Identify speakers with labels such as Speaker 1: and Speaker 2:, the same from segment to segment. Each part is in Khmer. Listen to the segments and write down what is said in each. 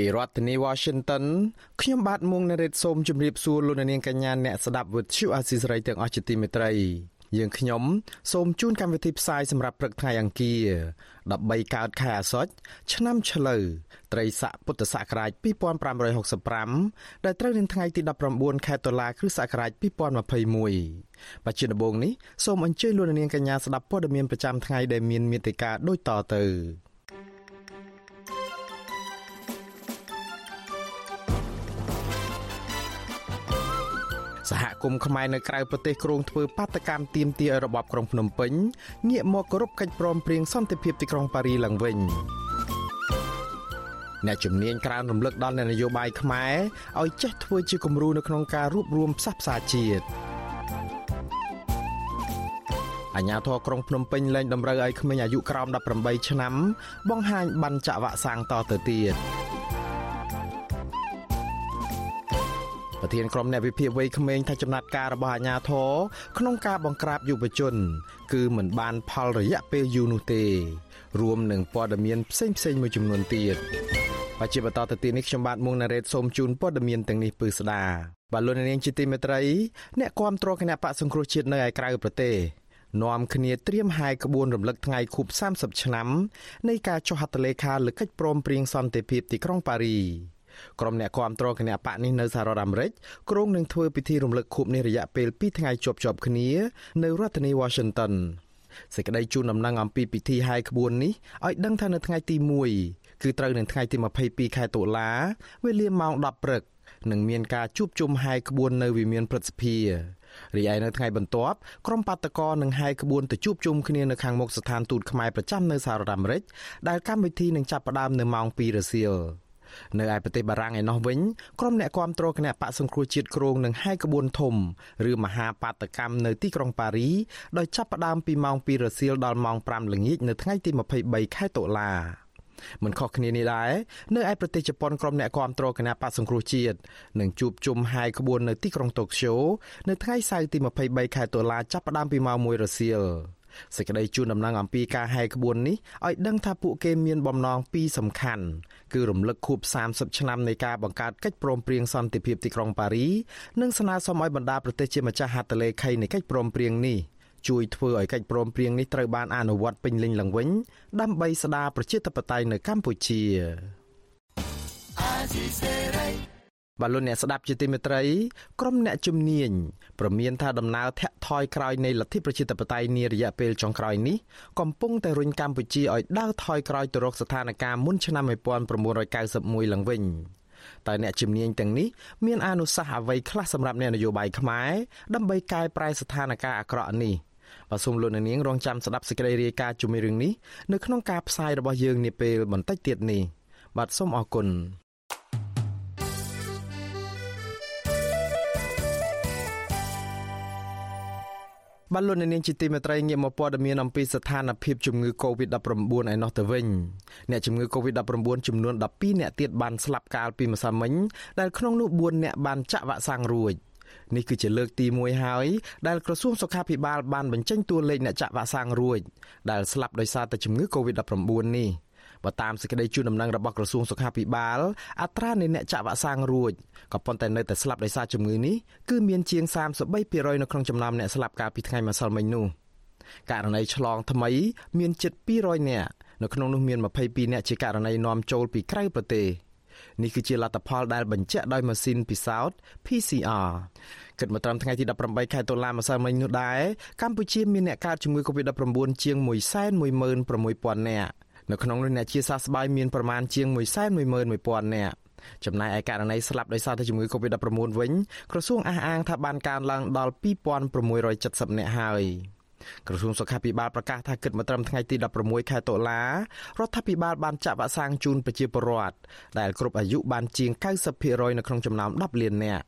Speaker 1: ពីរដ្ឋធានី Washington ខ្ញុំបាទមុងណារ៉េតសូមជម្រាបសួរលោកនាងកញ្ញាអ្នកស្ដាប់វិទ្យុអាស៊ីសេរីទាំងអស់ជាទីមេត្រីយើងខ្ញុំសូមជូនកម្មវិធីផ្សាយសម្រាប់ព្រឹកថ្ងៃអង្គារ13កើតខែអាសត់ឆ្នាំឆ្លូវត្រីស័កពុទ្ធសករាជ2565ដែលត្រូវនឹងថ្ងៃទី19ខែតុលាគ្រិស្តសករាជ2021បច្ចុប្បន្ននេះសូមអញ្ជើញលោកនាងកញ្ញាស្ដាប់ព័ត៌មានប្រចាំថ្ងៃដែលមានមេត្តាដូចតទៅ សហគមន៍ខ្មែរនៅក្រៅប្រទេសគ្រោងធ្វើបាតកម្មទាមទារឲ្យរបបក្រុងភ្នំពេញងាកមកគោរពកិច្ចព្រមព្រៀងសន្តិភាពទីក្រុងប៉ារីឡើងវិញអ្នកជំនាញក្រើនរំលឹកដល់នយោបាយខ្មែរឲ្យចេះធ្វើជាគំរូនៅក្នុងការរួបរวมផ្សះផ្សាជាតិអាញាធរក្រុងភ្នំពេញលែងតម្រូវឲ្យក្មេងអាយុក្រោម18ឆ្នាំ បង្ហាញបានចាក់វ៉ាក់សាំងតទៅទៀត ធានក្រុមអ្នកវិភាគវ័យក្មេងថាចំណាត់ការរបស់អាជ្ញាធរក្នុងការបង្ក្រាបយុវជន គឺមិនបានផលរយៈពេលយូរនោះទេ រួមនឹងព័ត៌មានផ្សេងផ្សេងមួយចំនួនទៀតបច្ចុប្បន្នតទៅទីនេះខ្ញុំបាទមុងណារ៉េតសូមជូនព័ត៌មានទាំងនេះពឺស្ដាបាទលោកនាងជាទីមេត្រីអ្នកគាំទ្រគណៈបកសង្គ្រោះជាតិនៅឯក្រៅប្រទេសនាំគ្នាត្រៀមហាយក្បួនរំលឹកថ្ងៃខួប30ឆ្នាំនៃការចុះហត្ថលេខាលើកិច្ចព្រមព្រៀងសន្តិភាពទីក្រុងប៉ារី ក្រុមអ្នកគាំទ្រគណៈបកនេះនៅសហរដ្ឋអាមេរិកគ្រោងនឹងធ្វើពិធីរំលឹកខួបនេះរយៈពេល2ថ្ងៃជាប់ជាប់គ្នានៅរដ្ឋធានី Washington សេចក្តីជូនដំណឹងអំពីពិធីហាយក្បួននេះឲ្យដឹងថានៅថ្ងៃទី1គឺត្រូវនឹងថ្ងៃទី22ខែតុលាវេលាម៉ោង10ព្រឹកនឹងមានការជួបជុំហាយក្បួននៅវិមានព្រឹទ្ធសភារីឯនៅថ្ងៃបន្ទាប់ក្រុមបាតកោនឹងហាយក្បួនទៅជួបជុំគ្នានៅខាងមុខស្ថានទូតខ្មែរប្រចាំនៅសហរដ្ឋអាមេរិកដែលកម្មវិធីនឹងចាប់ផ្ដើមនៅម៉ោង2រសៀល នៅឯប្រទេសបារាំងឯណោះវិញក្រុមអ្នកគាំទ្រគណៈបកសង្គ្រោះជាតិគ្រងនឹងហាយក្បួនធំឬមហាបាតកម្មនៅទីក្រុងប៉ារីដោយចាប់ផ្ដើមពីម៉ោង2រសៀលដល់ម៉ោង5ល្ងាចនៅថ្ងៃទី23ខែតុលាមិនខុសគ្នានេះដែរនៅឯប្រទេសជប៉ុនក្រុមអ្នកគាំទ្រគណៈបកសង្គ្រោះជាតិនឹងជួបជុំហាយក្បួននៅទីក្រុងតូក្យូនៅថ្ងៃសៅរ៍ទី23ខែតុលាចាប់ផ្ដើមពីម៉ោង1រសៀល សេចក្តីជូនដំណឹងអំពីការហែកក្បួននេះឲ្យដឹងថាពួកគេមានបំណងពីរសំខាន់គឺរំលឹកខួប30ឆ្នាំនៃការបង្កើតកិច្ចព្រមព្រៀងសន្តិភាពទីក្រុងប៉ារីនិងស្នើសុំឲ្យបណ្ដាប្រទេសជាម្ចាស់ហត្ថលេខីនៃកិច្ចព្រមព្រៀងនេះជួយធ្វើឲ្យកិច្ចព្រមព្រៀងនេះត្រូវបានអនុវត្តពេញលេញឡើងវិញដើម្បីស្ដារប្រជាធិបតេយ្យនៅកម្ពុជា បាទលោកអ្នកស្ដាប់ជាទីមេត្រីក្រុមអ្នកជំនាញប្រមានថាដំណើរធាក់ថយក្រោយនៃលទ្ធិប្រជាធិបតេយ្យនារយៈពេលចុងក្រោយនេះកំពុងតែរុញកម្ពុជាឲ្យដើរថយក្រោយទៅរកស្ថានភាពមុនឆ្នាំ1991ឡើងវិញតែអ្នកជំនាញទាំងនេះមានអនុសាសន៍អ្វីខ្លះសម្រាប់អ្នកនយោបាយខ្មែរដើម្បីកែប្រែស្ថានភាពអាក្រក់នេះបាទសូមលោកនាងរងចាំស្ដាប់សេចក្តីរាយការណ៍ជំរឿងនេះនៅក្នុងការផ្សាយរបស់យើងនាពេលបន្តិចទៀតនេះបាទសូមអរគុណ បានលោកនាងជាទីមេត្រីងាកមកព័ត៌មានអំពីស្ថានភាពជំងឺ Covid-19 ឯណោះទៅវិញអ្នកជំងឺ Covid-19 ចំនួន12អ្នកទៀតបានស្លាប់កាលពីម្សិលមិញដែលក្នុងនោះ4អ្នកបានចាក់វ៉ាក់សាំងរួចនេះគឺជាលើកទី1ហើយដែលក្រសួងសុខាភិបាលបានបញ្ចេញតួលេខអ្នកចាក់វ៉ាក់សាំងរួចដែលស្លាប់ដោយសារតែជំងឺ Covid-19 នេះ បើតាមសេចក្តីជូនដំណឹងរបស់ក្រសួងសុខាភិបាលអត្រានៃអ្នកចាក់វ៉ាក់សាំងរួចក៏ប៉ុន្តែនៅតែស្លាប់ដោយសារជំងឺនេះគឺមានជាង33%នៅក្នុងចំណោមអ្នកស្លាប់កាលពីថ្ងៃម្សិលមិញនោះករណីឆ្លងថ្មី មានជិត200នាក់នៅក្នុងនោះមាន22នាក់ជាករណីនាំចូលពីក្រៅប្រទេសនេះគឺជាលទ្ធផលដែលបញ្ជាក់ដោយម៉ាស៊ីនពិសោធន៍ PCR គិតមកត្រឹមថ្ងៃទី18ខែតុលាម្សិលមិញនោះដែរកម្ពុជាមានអ្នកកើតជំងឺ Covid-19 ជាង116,000នាក់ នៅក្នុងនោះអ្នកជាសះស្បើយមានប្រមាណជាង111,000នាក់ចំណែកឯករណីស្លាប់ដោយសារតែជំងឺ Covid-19 វិញក្រសួងអះអាងថាបានកើនឡើងដល់2670នាក់ហើយក្រសួងសុខាភិបាលប្រកាសថាគិតមកត្រឹមថ្ងៃទី16ខែតុលារដ្ឋាភិបាលបានចាក់វ៉ាក់សាំងជូនប្រជាពលរដ្ឋដែលគ្រប់អាយុបានជាង90%នៅក្នុងចំណោម10លាននាក់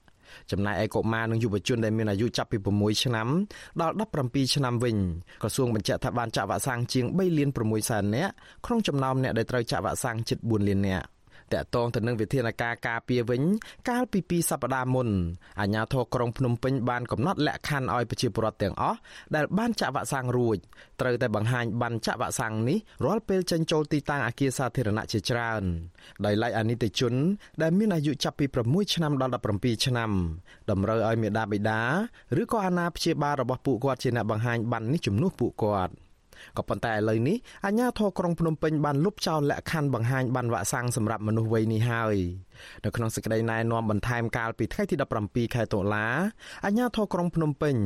Speaker 1: ចំណែកឯកុមារនិងយុវជនដែលមានអាយុចាប់ពី6ឆ្នាំដល់17ឆ្នាំវិញក្រសួងបញ្ជាក់ថាបានចាក់វ៉ាក់សាំងជាង3លាន6សែននាក់ក្នុងចំណោមអ្នកដែលត្រូវចាក់វ៉ាក់សាំងជិត4លាននាក់ តកតងទៅនឹងវិធានការការពារវិញ កាលពី2សប្តាហ៍មុនអាជ្ញាធរក្រុងភ្នំពេញបានកំណត់លក្ខខណ្ឌឲ្យប្រជាពលរដ្ឋទាំងអស់ដែលបានចាក់វ៉ាក់សាំងរួចត្រូវតែបង្ហាញបានចាក់វ៉ាក់សាំងនេះរាល់ពេលចេញចូលទីតាំងអគារសាធារណៈជាច្រើនដោយឡែកអានិតិជន ដែលមានអាយុចាប់ពី6ឆ្នាំដល់17ឆ្នាំតម្រូវឲ្យមេដាបិតាឬក៏អាណាព្យាបាលរបស់ពួកគាត់ជាអ្នកបង្ហាញបាននេះជំនួសពួកគាត់ ក៏ប៉ុន្តែឥឡូវនេះអាជ្ញាធរក្រុងភ្នំពេញបានលុបចោលលក្ខខណ្ឌបង្ហាញបានវ៉ាក់សាំងសម្រាប់មនុស្សវ័យនេះហើយនៅក្នុងសេចក្តីណែនាំបន្ថែមកាលពីថ្ងៃទី17ខែតុលាអាជ្ញាធរក្រុងភ្នំពេញ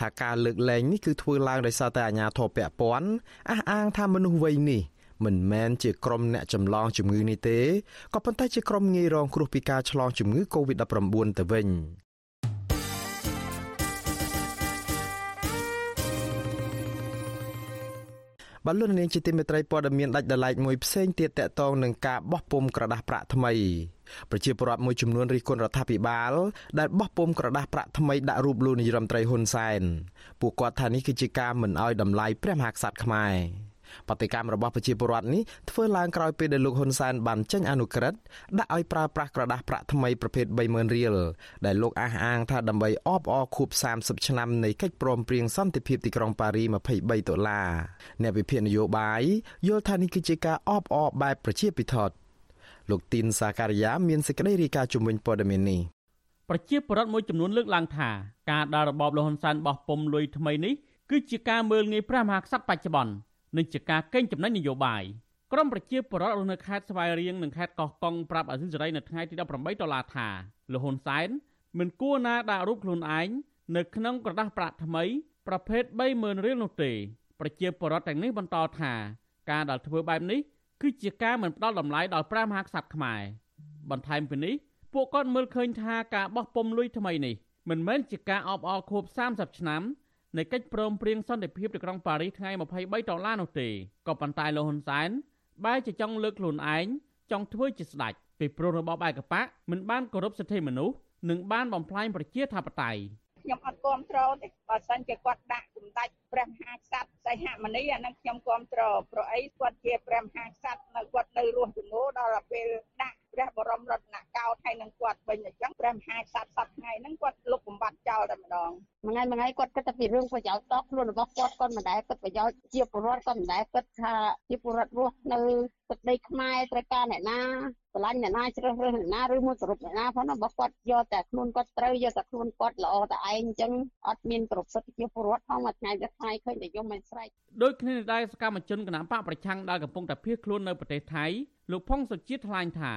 Speaker 1: ថាការលើកលែងនេះគឺធ្វើឡើងដោយសារតែអាជ្ញាធរពាក់ព័ន្ធអះអាងថាមនុស្សវ័យនេះមិនមែនជាក្រុមអ្នកចម្លងជំងឺនេះទេក៏ប៉ុន្តែជាក្រុមងាយរងគ្រោះពីការឆ្លងជំងឺ Covid-19 ទៅវិញ បាទលោកនាងជាទីមេត្រីព័ត៌មានដាច់ដライមួយផ្សេងទៀតតកតងនឹងការបោះពុំក្រដាស់ប្រាក់ថ្មីប្រជាពលរដ្ឋមួយចំនួនរិះគន់រដ្ឋាភិបាលដែលបោះពុំក្រដាស់ប្រាក់ថ្មីដាក់រូបលោកនាយរដ្ឋមន្ត្រីហ៊ុនសែនពួកគាត់ថានេះគឺជាការមិនអោយតម្លៃព្រះមហាក្សត្រខ្មែរ បដកម្មរបស់ប្រជាពលរដ្ឋនេះធ្វើឡើងក្រោយពេលដែលលោកហ៊ុនសែនបានចេញអនុក្រឹត្យដាក់ឲ្យប្រើប្រាស់ក្រដាសប្រាក់ថ្មីប្រភេទ30000រៀលដែលលោកអះអាងថាដើម្បីអបអរខួប30ឆ្នាំនៃកិច្ចព្រមព្រៀងសន្តិភាពទីក្រុងប៉ារី23ដុល្លារអ្នកវិភាគនយោបាយយល់ថានេះគឺជាការអបអរបែបប្រជាពិធលោកទីនសាការីយ៉ាមានសេចក្តីរាយការណ៍ជំវិញព័ត៌មាននេះ
Speaker 2: ប្រជាពលរដ្ឋមួយចំនួនលើកឡើងថាការដើររបបលហ៊ុនសែនបោះពុំលុយថ្មីនេះគឺជាការមើលងាយព្រះមហាក្សត្របច្ចុប្បន្ន និងជាការកេងចំណេញនយោបាយក្រមប្រជាពលរដ្ឋនៅខេត្តស្វាយរៀងនិងខេត្តកោះកុងប្រាប់អាស៊ីសេរីនៅថ្ងៃទី18ដុល្លារថាលហ៊ុនសែនមិនគួរណាដាក់រូបខ្លួនឯងនៅក្នុងក្រដាស់ប្រាក់ថ្មី ប្រភេទ30000រៀលនោះទេប្រជាពលរដ្ឋទាំងនេះបន្តថាការដែលធ្វើបែបនេះគឺជាការមិនផ្ដល់តម្លៃដល់ព្រះមហាក្សត្រខ្មែរបន្ថែមពីនេះពួកគាត់មើលឃើញថាការបោះពុំលុយថ្មីនេះមិនមែនជាការអបអរខួប30ឆ្នាំ នៃកិច្ចព្រមព្រៀងសន្តិភាពទីក្រុងប៉ារីសថ្ងៃ23ដុល្លារនោះទេក៏ប៉ុន្តែលោកហ៊ុនសែនបែរជាចង់លើកខ្លួនឯងចង់ធ្វើជាស្ដេចពីព្រោះរបបឯកបកមិនបានគោរពសិទ្ធិមនុស្សនិងបានបំផ្លាញប្រជាធិបតេយ្យ
Speaker 3: ខ្ញុំអត់គ្រប់គ្រងទេបើសិនជាគាត់ដាក់សម្ដេចព្រះមហាក្សត្រសីហមុនីអានឹងខ្ញុំគ្រប់គ្រងព្រោះអីគាត់ជាព្រះមហាក្សត្រនៅគាត់នៅរស់ជំនួដល់ពេលដាក់ ព្រះបរមរតនកោដ្ឋហើយនឹងគាត់វិញអញ្ចឹងព្រះមហាក្សត្រសប្ថ្ងៃហ្នឹងគាត់លុបបំបត្តិចោលតែម្ដងមួយថ្ងៃមួយថ្ងៃគាត់គិតតែពីរឿងប្រយោជន៍តខ្លួនរបស់គាត់គាត់មិនដែលគិតប្រយោជន៍ជាពលរដ្ឋគាត់មិនដែលគិតថាជាពលរដ្ឋរស់នៅទឹកដីខ្មែរត្រូវការអ្នកណាស្រឡាញ់អ្នកណាជ្រើសរើសអ្នកណាឬមួយគោរពអ្នកណាផងរបស់គាត់យកតែខ្លួនគាត់ត្រូវយកតែខ្លួនគាត់ល្អតែឯងអញ្ចឹងអត់មានគ្រប់សិទ្ធិជាពលរដ្ឋផងមួយថ្ងៃទៅថ្ងៃឃើញតែយំមិនស្រេច
Speaker 2: ដូចគ្នាដែរសកម្មជនគណៈបកប្រឆាំងដែលកំពុងតែភៀសខ្លួននៅប្រទេសថៃលោកផុងសុជាតិថ្លែងថា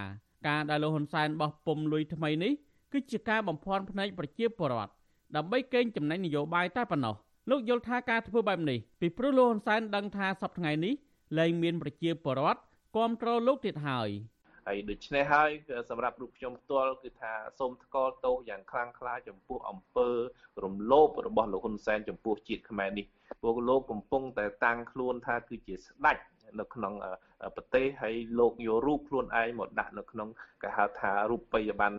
Speaker 2: ការដែលលោកហ៊ុនសែនបោះពុំលុយថ្មីនេះគឺជាការបំភាន់ភ្នែកប្រជាពលរដ្ឋដើម្បីកេងចំណេញនយោបាយតែប៉ុណ្ណោះលោកយល់ថាការធ្វើបែបនេះពីព្រោះលោកហ៊ុនសែនដឹងថាសប្តាហ៍ថ្ងៃនេះលែងមានប្រជាពលរដ្ឋគ្រប់គ្រងលោកទៀតហើយ
Speaker 4: ហើយដូច្នេះហើយសម្រាប់រូបខ្ញុំផ្ទាល់គឺថាសូមថ្កោលទោសយ៉ាងខ្លាំងក្លាចំពោះអំពើរំលោភរបស់លោកហ៊ុនសែនចំពោះជាតិខ្មែរនេះពួកលោកកំពុងតែតាំងខ្លួនថាគឺជាស្ដេច នៅក្នុងប្រទេសហើយលោកយករូបខ្លួនឯងមកដាក់នៅក្នុងគេហៅថារូបិយប័ណ្ណ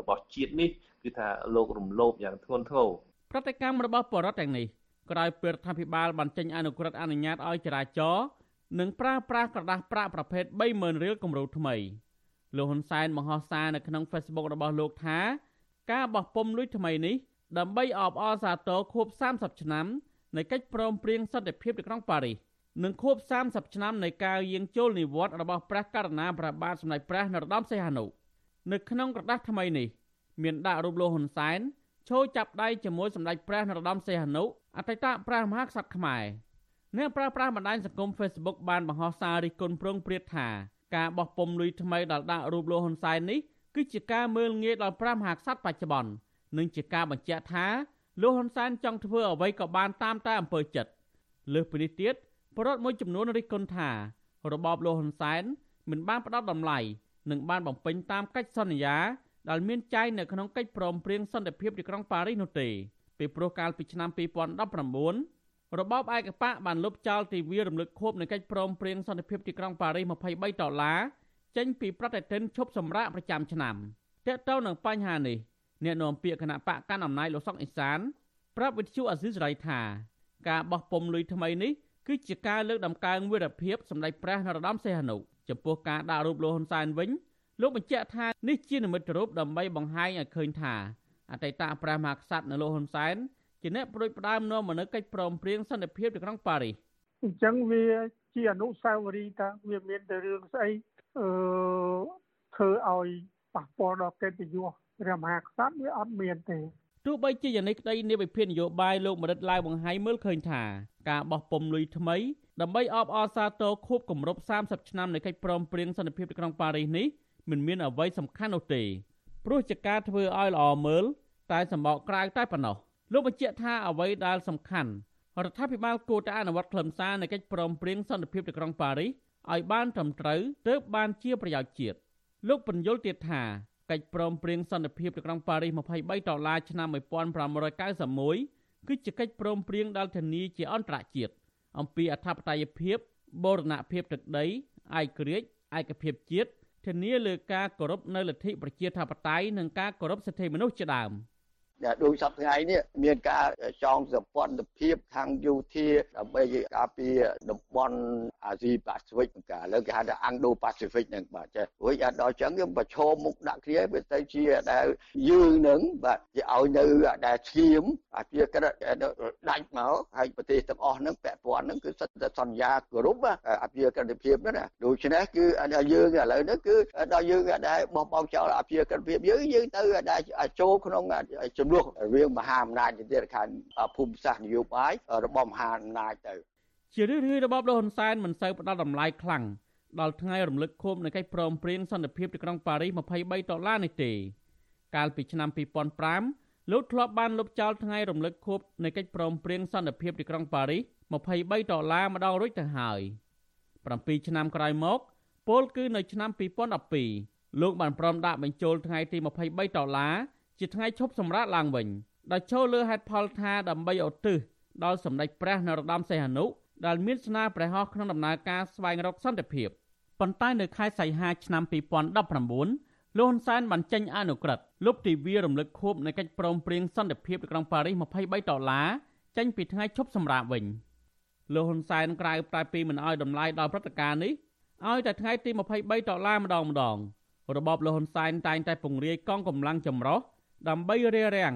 Speaker 4: របស់ជាតិនេះគឺថាលោករំលោភយ៉ាងធ្ងន់ធ្ងរ
Speaker 2: ប្រតិកម្មរបស់បរដ្ឋទាំងនេះក្រោយពេលរដ្ឋាភិបាលបានចេញអនុក្រឹត្យអនុញ្ញាតឲ្យចរាចរណ៍និងប្រើប្រាស់ក្រដាសប្រាក់ប្រភេទ30000រៀលគម្រោងថ្មីលោកហ៊ុនសែនបង្ហោះសារនៅក្នុង Facebook របស់លោកថា ការបោះពុំលុយថ្មីនេះដើម្បីអបអរសាទរខួប30ឆ្នាំនៃកិច្ចព្រមព្រៀងសន្តិភាពទីក្រុងប៉ារីស និងខួប30ឆ្នាំនៃការយាងចូលនិវត្តន៍របស់ព្រះករុណាព្រះបាទសម្ដេចព្រះនរោត្តមសីហនុនៅក្នុងក្រដាស់ថ្មីនេះមានដាក់រូបលោកហ៊ុនសែនឈរចាប់ដៃជាមួយសម្ដេចព្រះនរោត្តមសីហនុអតីតព្រះមហាក្សត្រខ្មែរអ្នកប្រើប្រាស់បណ្ដាញសង្គម Facebook បានបង្ហោះសាររិះគន់ប្រងព្រាតថាការបោះពុំលុយថ្មីដល់ដាក់រូបលោកហ៊ុនសែននេះគឺជាការមើលងាយដល់ព្រះមហាក្សត្របច្ចុប្បន្ននិងជាការបញ្ជាក់ថាលោកហ៊ុនសែនចង់ធ្វើអ្វីក៏បានតាមតែអំពើចិត្តលើសពីនេះទៀត បរដ្ឋមួយចំនួនរិះគន់ថារបបលោកហ៊ុនសែនមិនបានផ្ដល់តម្លៃនិងបានបំពេញតាមកិច្ចសន្យាដែលមានចែងនៅក្នុងកិច្ចព្រមព្រៀងសន្តិភាពទីក្រុងប៉ារីសនោះទេពីព្រោះកាលពីឆ្នាំ2019របបឯកបកបានលុបចោលទិវារំលឹកខួបនៃកិច្ចព្រមព្រៀងសន្តិភាពទីក្រុងប៉ារីស23ដុល្លារចេញពីប្រតិទិនឈប់សម្រាកប្រចាំឆ្នាំតើតើនឹងបញ្ហានេះអ្នកនាំពាក្យគណៈបកកាន់អំណាចលោកសុកអេសានប្រាប់វិទ្យុអាស៊ីសេរីថាការបោះពុំលុយថ្មីនេះ គឺជាការលើកដំកើងវីរភាពសម្ដេចព្រះនរោត្តមសីហនុចំពោះការដាក់រូបលោកហ៊ុនសែនវិញលោកបញ្ជាក់ថានេះជានិមិត្តរូបដើម្បីបង្ហាញឲ្យឃើញថាអតីតព្រះមហាក្សត្រនៅលោកហ៊ុនសែនជាអ្នកប្រួយផ្ដើមនាំមកនូវកិច្ចព្រមព្រៀងសន្តិភាពនៅក្នុងប៉ារីស
Speaker 5: អញ្ចឹងវាជាអនុស្សាវរីយ៍តាវាមានតែរឿងស្អីអឺធ្វើឲ្យប៉ះពាល់ដល់កិត្តិយសព្រះមហាក្សត្រវាអត់មានទេ
Speaker 2: ទោះបីជាយ៉ាងនេះក្តីនាយវិភាននយោបាយលោកមរិតឡាវបង្ហាញមើលឃើញថាការបោះពុំលុយថ្មីដើម្បីអបអរសាទរខួបគម្រប់30ឆ្នាំនៃកិច្ចព្រមព្រៀងសន្តិភាពនៅក្នុងប៉ារីសនេះមិនមានអ្វីសំខាន់នោះទេព្រោះជាការធ្វើឲ្យល្អមើលតែសម្បកក្រៅតែប៉ុណ្ណោះលោកបញ្ជាក់ថាអ្វីដែលសំខាន់រដ្ឋាភិបាលគួរតែអនុវត្តខ្លឹមសារនៃកិច្ចព្រមព្រៀងសន្តិភាពនៅក្នុងប៉ារីសឲ្យបានត្រឹមត្រូវទើបបានជាប្រយោជន៍ជាតិលោកបញ្យលទៀតថា កិច្ចព្រមព្រៀងសន្តិភាពនៅក្នុងប៉ារីស23ដុល្លារឆ្នាំ1591គឺជាកិច្ចព្រមព្រៀងដែលធានាជាអន្តរជាតិអំពីអធិបតេយ្យភាពបូរណភាពទឹកដីឯករាជ្យឯកភាពជាតិធានាលើការគោរពនៅលទ្ធិប្រជាធិបតេយ្យនិងការគោរពសិទ្ធិមនុស្សជាដើម។
Speaker 6: ដូចសប្តាហ៍ថ្ងៃនេះមានការចងសម្ព័ន្ធភាពខាងយោធាដើម្បីការពារតំបន់អាស៊ីប៉ាស៊ីហ្វិកកាលើគេហៅថាអាំងដូប៉ាស៊ីហ្វិកហ្នឹងបាទចេះរួចដល់ចឹងយើងប្រឈមមុខដាក់គ្នាវាទៅជាដែលយើងនឹងបាទគេឲ្យនៅដែលឈាមអាជាក្រិតដាច់មកហើយប្រទេសទាំងអស់ហ្នឹងពាក់ព័ន្ធហ្នឹងគឺសិតតែសន្យាគោរពអាជាក្រិតភាពហ្នឹងណាដូច្នេះគឺយើងឥឡូវហ្នឹងគឺដល់យើងដែលបោះបង់ចោលអាជាក្រិតភាពយើងយើងទៅដែលចូលក្នុងចំនួនរវាងមហាអំណាចទៅទៀតខាងភូមិសាស្ត្រនយោបាយរបស់មហាអំណាចទៅ
Speaker 2: ជារឿយៗរបបលហ៊ុនសែនមិនសូវផ្ដល់តម្លៃខ្លាំងដល់ថ្ងៃរំលឹកខួបនៃកិច្ចព្រមព្រៀងសន្តិភាពទីក្រុងប៉ារីស23ដុល្លារនេះទេកាលពីឆ្នាំ2005លោកធ្លាប់បានលុបចោលថ្ងៃរំលឹកខួបនៃកិច្ចព្រមព្រៀងសន្តិភាពទីក្រុងប៉ារីស23ដុល្លារម្ដងរួចទៅហើយ7ឆ្នាំក្រោយមកពលគឺនៅឆ្នាំ2012លោកបានព្រមដាក់បញ្ចូលថ្ងៃទី23ដុល្លារ ជាថ្ងៃឈប់សម្រាកឡើងវិញដោយចូលលើហេតុផលថាដើម្បីឧទ្ទិសដល់សម្ដេចព្រះនរោត្តមសីហនុដែលមានស្នាព្រះហស្ថក្នុងដំណើរការស្វែងរកសន្តិភាពប៉ុន្តែនៅខែសីហាឆ្នាំ2019លោកហ៊ុនសែនបានចេញអនុក្រឹត្យលុបទិវារំលឹកខួបនៃកិច្ចព្រមព្រៀងសន្តិភាពនៅក្រុងប៉ារីស23ដុល្លារចេញពីថ្ងៃឈប់សម្រាកវិញលោកហ៊ុនសែនក្រៅតែពីមិនអោយតម្លៃដល់ព្រឹត្តិការណ៍នេះឲ្យតែថ្ងៃទី23ដុល្លារម្ដងម្ដងរបបលោកហ៊ុនសែនតែងតែពង្រាយកងកម្លាំងចម្រុះ ដើម្បីរារាំង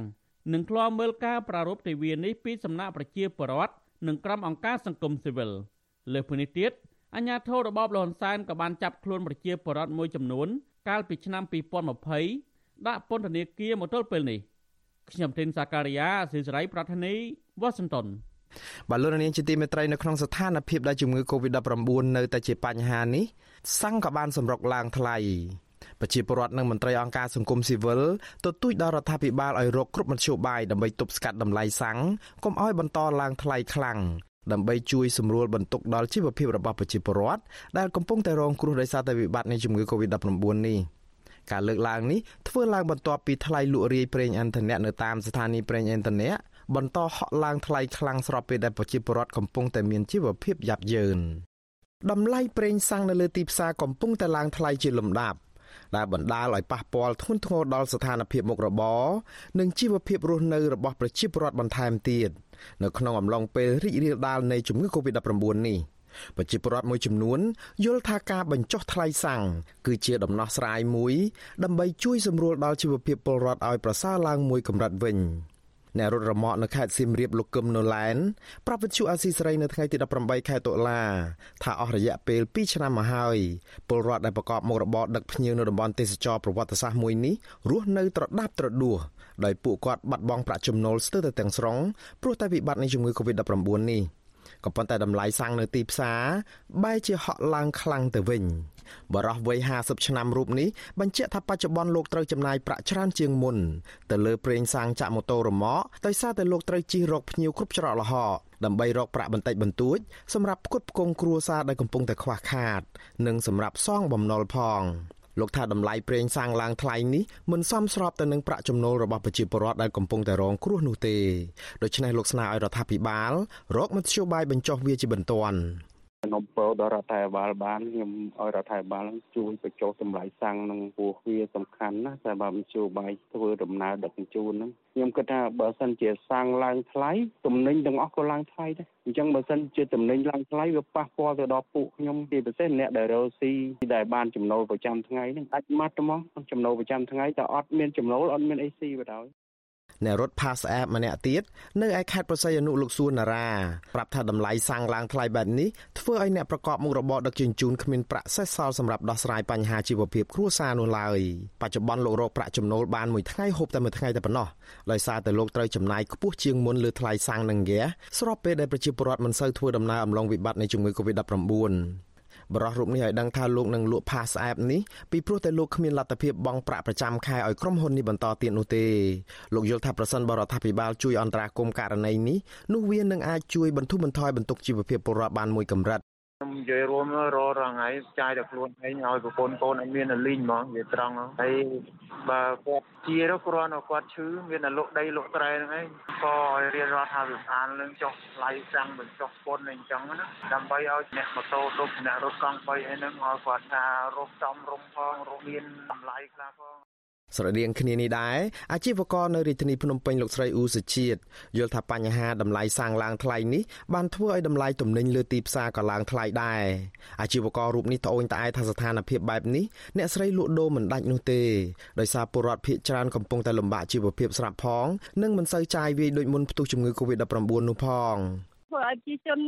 Speaker 2: និងឃ្លាំមើលការប្រារព្ធទិវានេះពីសំណាក់ប្រជាពលរដ្ឋនិងក្រុមអង្គការសង្គមស៊ីវិលលើពីនេះទៀតអាជ្ញាធររបបលហ៊ុនសែនក៏បានចាប់ខ្លួនប្រជាពលរដ្ឋមួយចំនួន កាលពីឆ្នាំ2020ដាក់ពន្ធនាគារមកទល់ពេលនេះខ្ញុំទីនសាការីយ៉ាស៊ីសេរីប្រធានីវ៉ាស៊ីនតោន
Speaker 1: បាទលោកនាងជាទីមេត្រីនៅក្នុងស្ថានភាពដែលជំងឺ Covid-19 នៅតែជាបញ្ហានេះសាំងក៏បានសម្រុកឡើងថ្លៃ ប្រជាពលរដ្ឋនិងមន្ត្រីអង្គការសង្គមស៊ីវិលទទូចដល់រដ្ឋាភិបាលឲ្យរកគ្រប់មធ្យោបាយដើម្បីទប់ស្កាត់តម្លៃសាំងកុំឲ្យបន្តឡើងថ្លៃខ្លាំងដើម្បីជួយសម្រួលបន្ទុកដល់ជីវភាពរបស់ប្រជាពលរដ្ឋដែលកំពុងតែរងគ្រោះដោយសារតែវិបត្តិនៃជំងឺ Covid-19 នេះការលើកឡើងនេះធ្វើឡើងបន្ទាប់ពីថ្លៃលក់រាយប្រេងឥន្ធនៈនៅតាមស្ថានីយ៍ប្រេងឥន្ធនៈបន្តហក់ឡើងថ្លៃខ្លាំងស្របពេលដែលប្រជាពលរដ្ឋកំពុងតែមានជីវភាពយ៉ាប់យ៉ឺនតម្លៃប្រេងសាំងនៅលើទីផ្សារកំពុងតែឡើងថ្លៃជាលំដាប់ ដែលបណ្ដាលឲ្យប៉ះពាល់ធ្ងន់ធ្ងរដល់ស្ថានភាពមុខរបរនិងជីវភាពរស់នៅរបស់ប្រជាពលរដ្ឋបន្ថែមទៀតនៅក្នុងអំឡុងពេលរីករាលដាលនៃជំងឺ Covid-19 នេះប្រជាពលរដ្ឋមួយចំនួនយល់ថាការបញ្ចុះថ្លៃសាំងគឺជាដំណោះស្រាយមួយ ដើម្បីជួយសម្រួលដល់ជីវភាពពលរដ្ឋឲ្យប្រសើរឡើងមួយកម្រិតវិញ។ អ្នករត់រមាក់នៅខេត្តសៀមរាបលោកកឹមណូឡែនប្រាប់វិទ្យុអាស៊ីសេរីនៅថ្ងៃទី18ខែតុលាថាអស់រយៈពេល2ឆ្នាំមកហើយពលរដ្ឋដែលប្រកបមុខរបរដឹកភ្ញៀវនៅតំបន់ទេសចរប្រវត្តិសាស្ត្រមួយនេះរស់នៅត្រដាបត្រដួសដោយពួកគាត់បាត់បង់ប្រាក់ចំណូលស្ទើរតែទាំងស្រុងព្រោះតែវិបត្តិនៃជំងឺ Covid-19 នេះក៏ប៉ុន្តែតម្លៃសាំងនៅទីផ្សារបែរជាហក់ឡើងខ្លាំងទៅវិញ បរោះវ័យ50ឆ្នាំរូបនេះបញ្ជាក់ថាបច្ចុប្បន្នលោកត្រូវចំណាយប្រាក់ច្រើនជាងមុនទៅលើប្រេងសាំងចាក់ម៉ូតូរម៉កដោយសារតែលោកត្រូវជិះរកភ្ញៀវគ្រប់ច្រកល្ហកដើម្បីរកប្រាក់បន្តិចបន្តួចសម្រាប់ផ្គត់ផ្គង់គ្រួសារដែលកំពុងតែខ្វះខាត និងសម្រាប់សងបំណុលផងលោកថាតម្លៃប្រេងសាំងឡើងថ្លៃនេះមិនសមស្របទៅនឹងប្រាក់ចំណូលរបស់ប្រជាពលរដ្ឋដែលកំពុងតែរងគ្រោះនោះទេដូច្នេះលោកស្នើឲ្យរដ្ឋាភិបាលរកមធ្យោបាយបញ្ចុះវាជាបន្ទាន់
Speaker 7: នំពោដល់រដ្ឋាភិបាលបានខ្ញុំឲ្យរដ្ឋាភិបាលជួយបញ្ចុះតម្លៃសាំងនឹងពោះវាសំខាន់ណាសម្រាប់មជ្ឈបាយធ្វើដំណើរដឹកជញ្ជូនហ្នឹងខ្ញុំគិតថាបើសិនជាសាំងឡើងថ្លៃទំនិញទាំងអស់ក៏ឡើងថ្លៃដែរអញ្ចឹងបើសិនជាទំនិញឡើងថ្លៃវាប៉ះពាល់ទៅដល់ពួកខ្ញុំជាពិសេសអ្នកដែលរកស៊ីដែលបានចំណូលប្រចាំថ្ងៃហ្នឹងដាច់ម៉ាត់ទៅមកចំណូលប្រចាំថ្ងៃតែអត់មានចំណូលអត់មានអីស៊ីបណ្ដោយ
Speaker 1: អ្នករត់ផាសអែបម្នាក់ទៀតនៅឯខេត្តប្រស័យអនុលោកសួននារាប្រាប់ថាតម្លៃសាំងឡើងថ្លៃបែបនេះធ្វើឲ្យអ្នកប្រកបមុខរបរដឹកជញ្ជូនគ្មានប្រាក់សេសសល់សម្រាប់ដោះស្រាយបញ្ហាជីវភាពគ្រួសារនោះឡើយបច្ចុប្បន្នលោករកប្រាក់ចំណូលបានមួយថ្ងៃហូបតែមួយថ្ងៃតែប៉ុណ្ណោះដោយសារតែលោកត្រូវចំណាយខ្ពស់ជាងមុនលើថ្លៃសាំងនិងហ្គាសស្របពេលដែលប្រជាពលរដ្ឋមិនសូវធ្វើដំណើរអំឡុងវិបត្តិនៃជំងឺ Covid-19 បរិះរូបនេះឲ្យដឹងថាលោកនឹងលក់ផាសស្អែបនេះពីព្រោះតែលោកគ្មានលទ្ធភាពបង់ប្រាក់ប្រចាំខែឲ្យក្រុមហ៊ុននេះបន្តទៀតនោះទេលោកយល់ថាប្រសិនបរដ្ឋាភិបាលជួយអន្តរាគមន៍ករណីនេះនោះវានឹងអាចជួយបន្ធូរបន្ថយបន្ទុកជីវភាពពលរដ្ឋបានមួយកម្រិត
Speaker 7: ខ្ញុំនិយាយរួមររថ្ងៃចាយតែខ្លួនឯងឲ្យប្រពន្ធកូនឲ្យមានលីងហ្មងនិយាយត្រង់ហើយបើគាត់ជាទៅគ្រាន់តែគាត់ឈឺមានតែលុកដីលុកត្រែហ្នឹងឯងក៏ឲ្យរៀនរដ្ឋាភិបាលនឹងចុះថ្លៃសាំងបញ្ចុះពន្ធអីចឹងណាដើម្បីឲ្យអ្នកម៉ូតូទុកអ្នករត់កង់3អីហ្នឹងឲ្យគាត់ថារកចំរុំផងរកមានតម្លៃខ្លះផង
Speaker 1: ស្រដៀងគ្នានេះដែរអាជីវករនៅរាជធានីភ្នំពេញលោកស្រីអ៊ូសុជាតិយល់ថាបញ្ហាតម្លៃសាំងឡើងថ្លៃនេះបានធ្វើឲ្យតម្លៃទំនិញលើទីផ្សារក៏ឡើងថ្លៃដែរអាជីវកររូបនេះត្អូញត្អែថាស្ថានភាពបែបនេះអ្នកស្រីលក់ដូរមិនដាច់នោះទេដោយសារពលរដ្ឋភ័យច្រើនកំពុងតែលំបាកជីវភាពស្រាប់ផង និងមិនសូវចាយវាយដូចមុនផ្ទុះជំងឺ Covid-19 នោះផង
Speaker 8: ធ្វើឲ្យប្រជាជន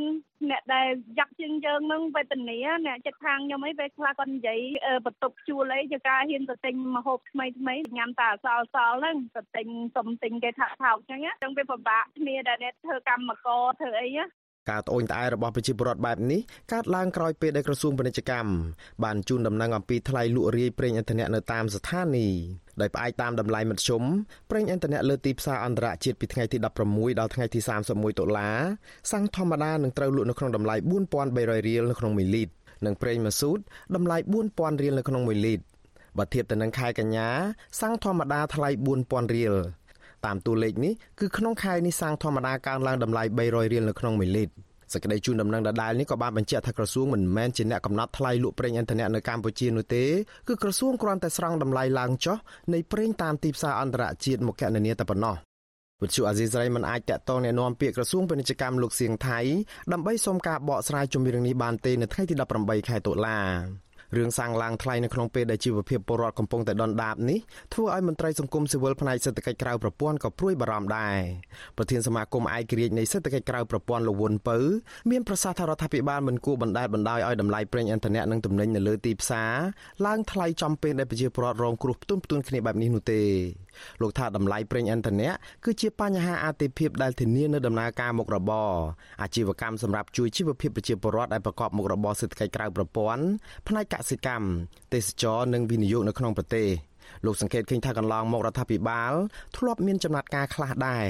Speaker 8: អ្នកដែលយ៉ាក់ជាងយើងនឹងវេទនាអ្នកចិត្តខាងខ្ញុំអីពេលខ្លះគាត់និយាយបន្ទប់ជួលអីជាការហ៊ានទៅទិញម្ហូបថ្មីថ្មីញ៉ាំតែអសល់សល់ហ្នឹងទៅទិញសុំទិញគេថាថោកអញ្ចឹងអញ្ចឹងវាពិបាកគ្នាដែលអ្នកធ្វើកម្មករធ្វើអីណា
Speaker 1: ការត្អូញត្អែរបស់ប្រជាពលរដ្ឋបែបនេះកើតឡើងក្រោយពេលដែលក្រសួងពាណិជ្ជកម្មបានជូនដំណឹងអំពីថ្លៃលក់រាយប្រេងឥន្ធនៈនៅតាមស្ថានីយ៍ដោយផ្អែកតាមតម្លៃមធ្យមប្រេងឥន្ធនៈលើទីផ្សារអន្តរជាតិពីថ្ងៃទី16ដល់ថ្ងៃទី31តុលាសាំងធម្មតានឹងត្រូវលក់នៅក្នុងតម្លៃ4300រៀលនៅក្នុង1លីត្រនិងប្រេងម៉ាស៊ូតតម្លៃ4000រៀលនៅក្នុង1លីត្របើធៀបទៅនឹងខែកញ្ញាសាំងធម្មតាថ្លៃ4000រៀល តាមតួលេខនេះគឺក្នុងខែនេះសាំងធម្មតាកើនឡើងតម្លៃ300រៀលនៅក្នុង1លីត្រសេចក្តីជូនដំណឹងដដែលនេះក៏បានបញ្ជាក់ថាក្រសួងមិនមែនជាអ្នកកំណត់ថ្លៃលក់ប្រេងឥន្ធនៈនៅកម្ពុជានោះទេគឺក្រសួងគ្រាន់តែស្រង់តម្លៃឡើងចុះនៃប្រេងតាមទីផ្សារអន្តរជាតិមកគណនាតែប៉ុណ្ណោះវិទ្យុអាស៊ីសេរីមិនអាចតាក់ទងណែនាំពាក្យក្រសួងពាណិជ្ជកម្មលោកសៀងថៃដើម្បីសុំការបកស្រាយជំរឿងនេះបានទេនៅថ្ងៃទី18ខែតុលា រឿងសាំងឡើងថ្លៃនៅក្នុងពេលដែលជីវភាពពលរដ្ឋកំពុងតែដុនដាបនេះធ្វើឲ្យមន្ត្រីសង្គមស៊ីវិលផ្នែកសេដ្ឋកិច្ចក្រៅប្រព័ន្ធក៏ព្រួយបារម្ភដែរប្រធានសមាគមឯករាជ្យនៃសេដ្ឋកិច្ចក្រៅប្រព័ន្ធលោកវុនពៅមានប្រសាសន៍ថារដ្ឋាភិបាលមិនគួរបណ្តែតបណ្តោយឲ្យតម្លៃប្រេងឥន្ធនៈនិងទំនិញនៅលើទីផ្សារឡើងថ្លៃចំពេលដែលប្រជាពលរដ្ឋរងគ្រោះផ្ទុនផ្ទួនគ្នាបែបនេះនោះទេលោកថាតម្លៃប្រេងឥន្ធនៈគឺជាបញ្ហាអាទិភាពដែលធានានៅដំណើរការមុខរបរអាជីវកម្មសម្រាប់ជួយជីវភាពប្រជាពលរដ្ឋដែលប្រកបមុខរបរសេដ្ឋកិច្ចក្រៅប្រព័ន្ធផ្នែកកសិកម្មទេសចរនិងវិនិយោគនៅក្នុងប្រទេសលោកសង្កេតឃើញថាកន្លងមករដ្ឋាភិបាលធ្លាប់មានចំណាត់ការខ្លះដែរ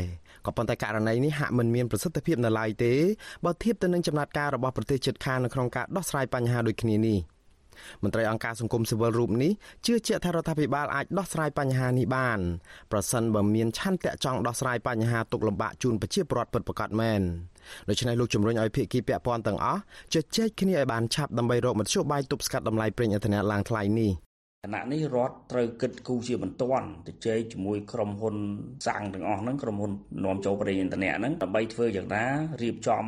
Speaker 1: ក៏ប៉ុន្តែករណីនេះហាក់មិនមានប្រសិទ្ធភាពនៅឡើយទេបើធៀបទៅនឹងចំណាត់ការរបស់ប្រទេសជិតខាងនៅក្នុងការដោះស្រាយបញ្ហាដូចគ្នានេះ មន្ត្រីអង្គការសង្គមស៊ីវិលរូបនេះជឿជាក់ថារដ្ឋាភិបាលអាចដោះស្រាយបញ្ហានេះបានប្រសិនបើមានឆន្ទៈចង់ដោះស្រាយបញ្ហាទុកលំបាកជូនប្រជាពលរដ្ឋពិតប្រាកដមែនដូច្នេះលោកជំរុញឲ្យភាគីពាក់ព័ន្ធទាំងអស់ជជែកគ្នាឲ្យបានឆាប់ដើម្បីរកមធ្យោបាយទប់ស្កាត់តម្លៃប្រេងឥន្ធនៈឡើងថ្លៃនេះ
Speaker 9: គណៈនេះរដ្ឋត្រូវគិតគូរជាបន្ទាន់ទៅជែកជាមួយក្រុមហ៊ុនសាំងទាំងអស់ហ្នឹងក្រុមហ៊ុននាំចូលប្រេងឥន្ធនៈហ្នឹងដើម្បីធ្វើយ៉ាងណារៀបចំ